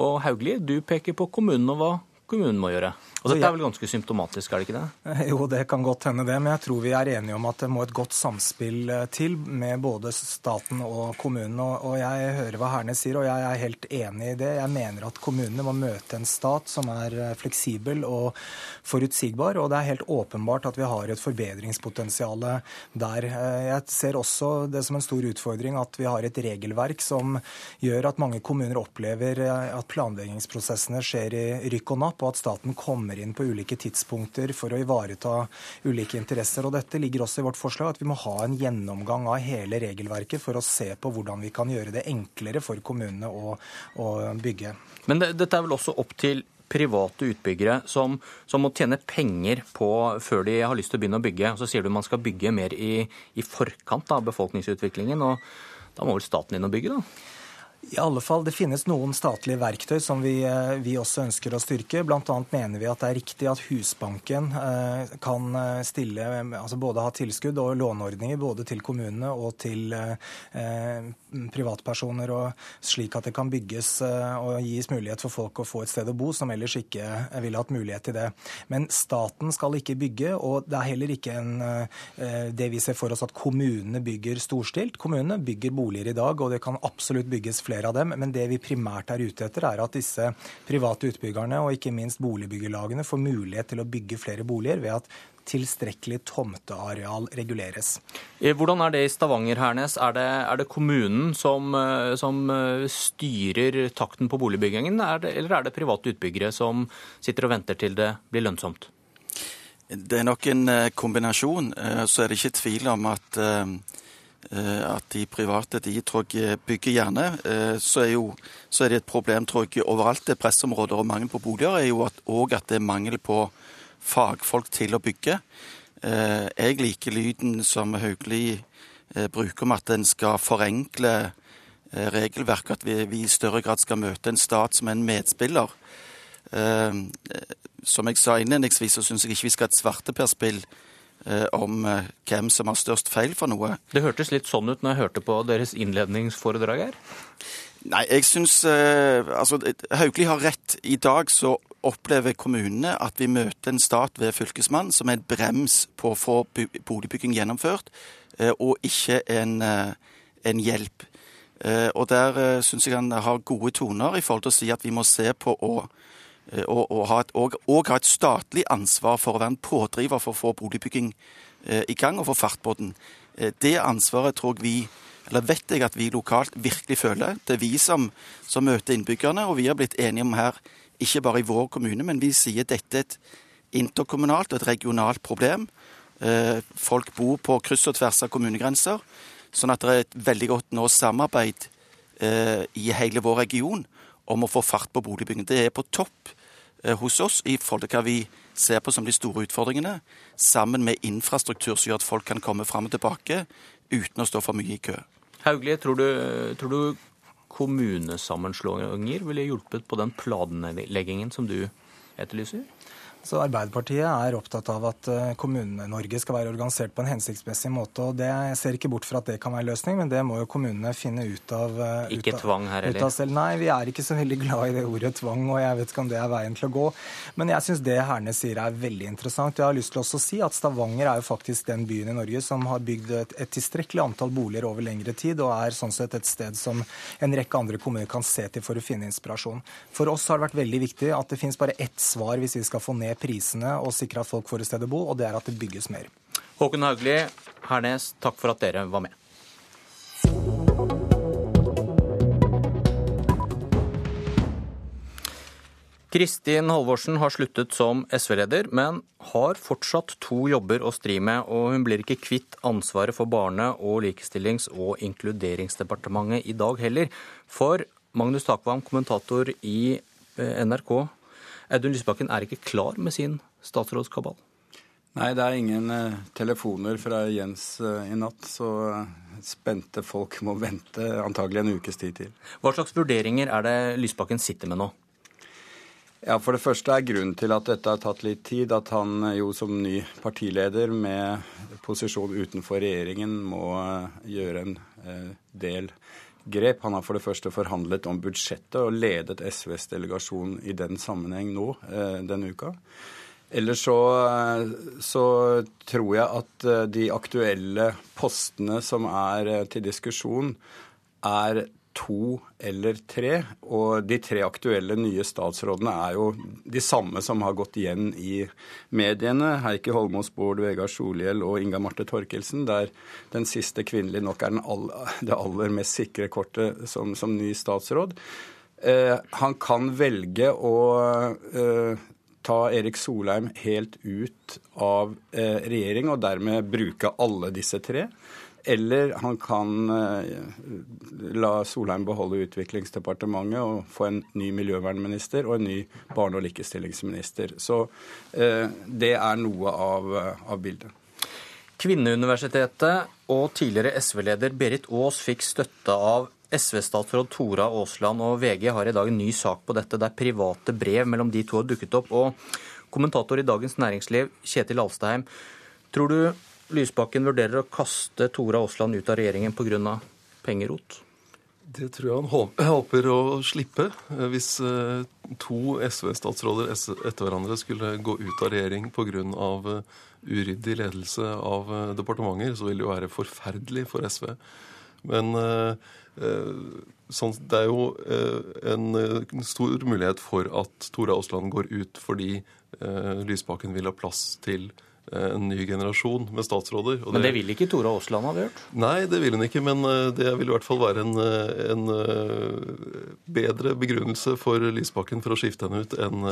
Og Hauglie, du peker på kommunen og hva kommunen må gjøre. Og dette er vel ganske symptomatisk, er det ikke det? Jo, det kan godt hende det, men jeg tror vi er enige om at det må et godt samspill eh, til med både staten og kommunen. Og jeg hører hva Hernes sier, og jeg er helt enig i det. Jeg mener at kommunene må møte en stat som er eh, fleksibel og forutsigbar, og det er helt åpenbart at vi har et forbedringspotensial der. Eh, jeg ser også det som en stor utfordring at vi har et regelverk som gjør at mange kommuner opplever at planleggingsprosessene skjer i rykk og napp, og at staten kommer inn på ulike tidspunkter for å ivareta ulike interesser. Og Dette ligger også i vårt forslag, at vi må ha en gjennomgang av hele regelverket for å se på hvordan vi kan gjøre det enklere for kommunene å, å bygge. Men det, dette er vel også opp til private utbyggere som, som, må tjene penger på før de har lyst til å begynne å bygge. Og så sier du man skal bygge mer i, i forkant av befolkningsutviklingen. og Da må vel staten inn og bygge, da? I alle fall, Det finnes noen statlige verktøy som vi, eh, vi også ønsker å styrke. Bl.a. mener vi at det er riktig at Husbanken eh, kan eh, stille, altså både ha tilskudd og låneordninger både til kommunene og til privatpersoner, og slik at det kan bygges og gis mulighet for folk å få et sted å bo som ellers ikke ville hatt mulighet til det. Men staten skal ikke bygge, og det er heller ikke en, det vi ser for oss at kommunene bygger storstilt. Kommunene bygger boliger i dag, og det kan absolutt bygges flere flere av dem. Men det vi primært er ute etter, er at disse private utbyggerne og ikke minst boligbyggelagene får mulighet til å bygge flere boliger ved at tilstrekkelig tomteareal reguleres. Eh, hvordan er det i Stavanger, Hernes? Er det, er det kommunen som, eh, som, eh, styrer takten på boligbyggingen, er det, eller er det private utbyggere som sitter og venter til det blir lønnsomt? Det er nok en kombinasjon. Så er det ikke tvil om at at de private de tror jeg bygger gjerne. Eh, så er, jo, så er det et problem tror jeg, overalt. Det er pressområder og mangel på boliger er jo at, at, at, det er mangel på fagfolk til å bygge. Eh, jeg liker lyden som Hauglie bruker om at en skal forenkle regelverket, at vi, vi, i større grad skal møte en stat som en medspiller. Som jeg sa innledningsvis, så syns jeg ikke vi skal ha et svarteperspill Eh, om eh, hvem som har størst feil for noe. Det hørtes litt sånn ut når jeg hørte på deres innledningsforedrag her. Nei, jeg syns eh, Altså, Hauglie har rett. I dag så opplever kommunene at vi møter en stat ved fylkesmannen som er en brems på å få boligbygging gjennomført, og ikke en, en hjelp. Og der syns jeg han har gode toner i forhold til å si at vi må se på å Eh, og, og, ha et, og, og, ha et, statlig ansvar for å være en pådriver for å få boligbygging eh, i gang og få fart på den. Eh, det ansvaret tror jeg vi, eller vet jeg at vi lokalt virkelig føler. Det er vi som, som møter innbyggerne, og vi har blitt enige om her, ikke bare i vår kommune, men vi sier dette er et interkommunalt og et regionalt problem. Eh, folk bor på kryss og tvers av kommunegrenser, sånn at det er et veldig godt nå samarbeid eh, i hele vår region om å få fart på boligbygging. Det er på topp Eh, hos oss i forhold til hva vi ser på som de store utfordringene, sammen med infrastruktur som gjør at folk kan komme fram og tilbake uten å stå for mye i kø. Hauglie, tror du, tror du kommunesammenslåinger ville hjulpet på den planleggingen som du etterlyser? Så Arbeiderpartiet er opptatt av at eh, Kommune-Norge skal være organisert på en hensiktsmessig måte. og det, Jeg ser ikke bort fra at det kan være løsning, men det må jo kommunene finne ut av. Eh, ikke ut av, tvang her heller? Selv. Nei, vi er ikke så veldig glad i det ordet tvang, og jeg vet ikke om det er veien til å gå. Men jeg syns det Hernes sier er veldig interessant. Jeg har lyst til også å si at Stavanger er jo faktisk den byen i Norge som har bygd et, et tilstrekkelig antall boliger over lengre tid, og er sånn sett et sted som en rekke andre kommuner kan se til for å finne inspirasjon. For oss har det vært veldig viktig at det finnes bare ett svar hvis vi skal få ned ned prisene og sikre at folk får et sted å bo, og det er at det bygges mer. Håkon Haugli, Hernes, takk for at dere var med. Kristin Halvorsen har sluttet som SV-leder, men har fortsatt to jobber å stri med, og hun blir ikke kvitt ansvaret for Barne-, og likestillings- og inkluderingsdepartementet i dag heller. For Magnus Takvam, kommentator i eh, NRK, Audun Lysbakken er ikke klar med sin statsrådskabal? Nei, det er ingen uh, telefoner fra Jens uh, i natt, så uh, spente folk må vente antagelig en ukes tid til. Hva slags vurderinger er det Lysbakken sitter med nå? Ja, For det første er grunnen til at dette har tatt litt tid, at han jo som ny partileder med posisjon utenfor regjeringen må gjøre en del grep. Han har for det første forhandlet om budsjettet og ledet SVs delegasjon i den sammenheng nå eh, denne uka. Ellers så, så, tror jeg at eh, de aktuelle postene som er eh, til diskusjon, er to eller tre. Og de tre aktuelle nye statsrådene er jo de samme som har gått igjen i mediene. Heikki Holmås, Bård Vegar Solhjell og Inga Marte Torkelsen, der den siste kvinnelige nok er aller, det aller mest sikre kortet som, som ny statsråd. Eh, han kan velge å eh, ta Erik Solheim helt ut av eh, regjering og dermed bruke alle disse tre. Eller han kan eh, la Solheim beholde Utviklingsdepartementet og få en ny miljøvernminister og en ny barne- og likestillingsminister. Så eh, det er noe av, av bildet. Kvinneuniversitetet og tidligere SV-leder Berit Aas fikk støtte av SV-statsråd Tora Aasland, og VG har i dag en ny sak på dette, der private brev mellom de to har dukket opp. Og kommentator i Dagens Næringsliv, Kjetil Alstheim, tror du Lysbakken vurderer å kaste Tora Aasland ut av regjeringen pga. pengerot? Det tror jeg han håper å slippe. Hvis eh, to SV-statsråder etter hverandre skulle gå ut av regjering pga. Eh, uryddig ledelse av eh, departementer, så vil det jo være forferdelig for SV. Men sånn, det er jo en stor mulighet for at Tora Aasland går ut fordi Lysbakken vil ha plass til Eh, en ny generasjon med statsråder. Det, men det vil ikke Tora Aasland ha gjort? Nei, det vil hun ikke. Men eh, det vil i hvert fall være en, eh, en bedre begrunnelse for Lysbakken for å skifte henne ut enn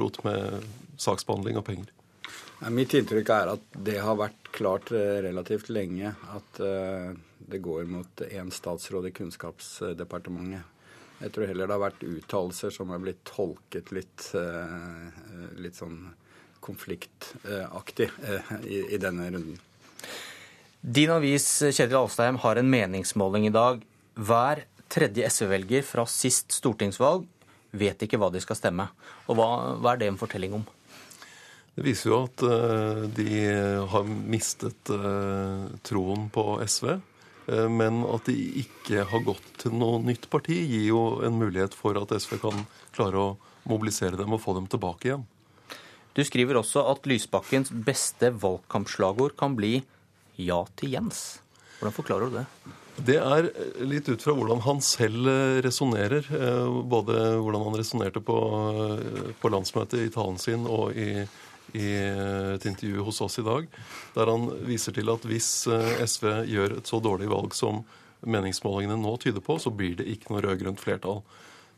rot med saksbehandling og penger. Mitt inntrykk er at det har vært klart relativt lenge at det går mot én statsråd i Kunnskapsdepartementet. Jeg tror heller det har vært uttalelser som har blitt tolket litt, litt sånn konfliktaktig eh, i, i denne runden. Din avis Kjetil Alstheim, har en meningsmåling i dag. Hver tredje SV-velger fra sist stortingsvalg vet ikke hva de skal stemme. Og hva, hva er det en fortelling om? Det viser jo at uh, de har mistet uh, troen på SV. Men at de ikke har gått til noe nytt parti, gir jo en mulighet for at SV kan klare å mobilisere dem og få dem tilbake igjen. Du skriver også at Lysbakkens beste valgkampslagord kan bli 'Ja til Jens'. Hvordan forklarer du det? Det er litt ut fra hvordan han selv eh, resonnerer. Eh, både hvordan han resonnerte på, eh, på, landsmøtet i talen sin og i, i, et intervju hos oss i dag, der han viser til at hvis SV gjør et så dårlig valg som meningsmålingene nå tyder på, så blir det ikke noe rød-grønt flertall.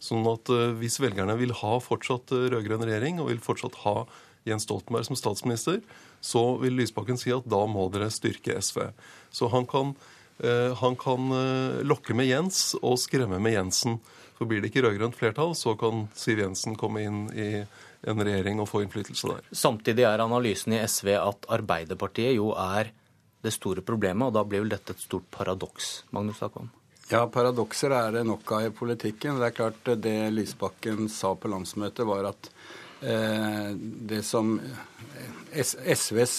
Sånn at hvis velgerne vil ha fortsatt rød-grønn regjering og vil fortsatt ha Jens Stoltenberg som statsminister, så vil Lysbakken si at da må dere styrke SV. Så han kan, eh, han kan eh, lokke med Jens og skremme med Jensen. For blir det ikke rød-grønt flertall, så kan Siv Jensen komme inn i en regjering og få innflytelse der. Samtidig er analysen i SV at Arbeiderpartiet jo er det store problemet, og da blir vel dette et stort paradoks, Magnus Akvam? Ja, paradokser er det nok av i politikken. Det er klart Det Lysbakken sa på landsmøtet, var at det som SVs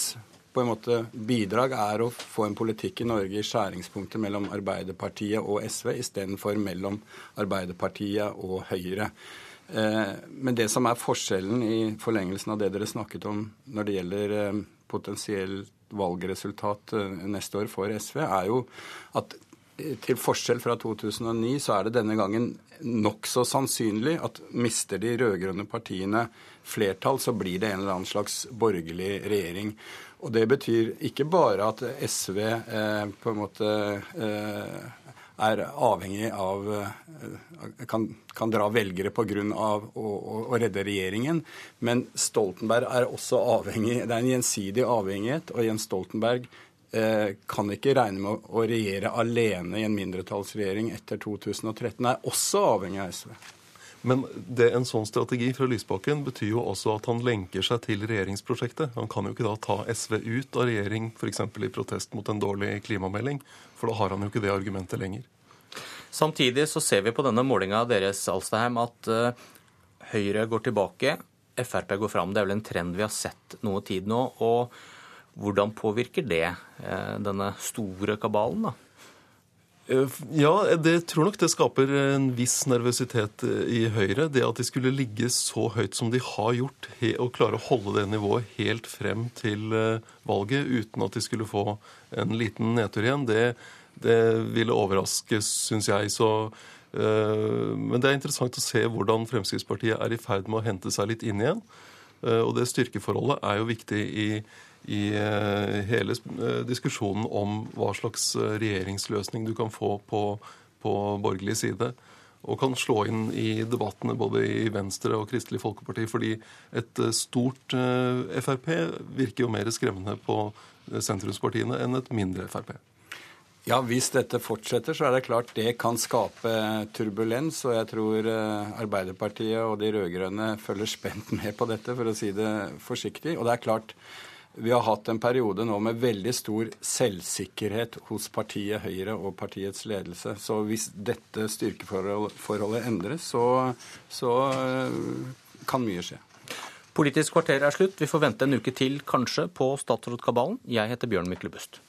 på en måte bidrag er å få en politikk i Norge i skjæringspunktet mellom Arbeiderpartiet og SV istedenfor mellom Arbeiderpartiet og Høyre. Eh, men det som er forskjellen i forlengelsen av det dere snakket om når det gjelder eh, potensielt valgresultat neste år for SV, er jo at til forskjell fra 2009 så er det denne gangen nokså sannsynlig at mister de rød-grønne partiene flertall, så blir det en eller annen slags borgerlig regjering. Og det betyr ikke bare at SV eh, på en måte eh, er avhengig av eh, kan, kan dra velgere pga. Å, å, å redde regjeringen. Men Stoltenberg er også avhengig Det er en gjensidig avhengighet. Og Jens Stoltenberg kan ikke regne med å regjere alene i en mindretallsregjering etter 2013. Er også avhengig av SV. Men det, en sånn strategi fra Lysbakken betyr jo også at han lenker seg til regjeringsprosjektet. Han kan jo ikke da ta SV ut av regjering f.eks. i protest mot en dårlig klimamelding, for da har han jo ikke det argumentet lenger. Samtidig så ser vi på denne målinga deres Alstaheim, at uh, Høyre går tilbake, Frp går fram. Det er vel en trend vi har sett noe tid nå. og Hvordan påvirker det uh, denne store kabalen? da? Eh, ja, det tror nok det skaper en viss nervøsitet eh, i Høyre. Det at de skulle ligge så høyt som de har gjort, og klare å holde det nivået helt frem til eh, valget uten at de skulle få en liten nedtur igjen, det, det ville overraske, syns jeg. Så, men det er interessant å se hvordan Fremskrittspartiet er i ferd med å hente seg litt inn igjen. Og det styrkeforholdet er jo viktig i i eh, hele eh, diskusjonen om hva slags eh, regjeringsløsning du kan få på, på borgerlig side. Og kan slå inn i debattene både i Venstre og Kristelig Folkeparti. Fordi et stort Frp virker jo mer skremmende på sentrumspartiene enn et mindre Frp. Ja, Hvis dette fortsetter, så er det klart det kan skape turbulens. Og jeg tror Arbeiderpartiet og de rød-grønne følger spent med på dette, for å si det forsiktig. Og det er klart, vi har hatt en periode nå med veldig stor selvsikkerhet hos partiet Høyre og partiets ledelse. Så hvis dette styrkeforholdet endres, så, så eh, kan mye skje. Politisk kvarter er slutt. Vi får vente en uke til, kanskje, på statsrådkabalen. Jeg heter Bjørn Myklebust.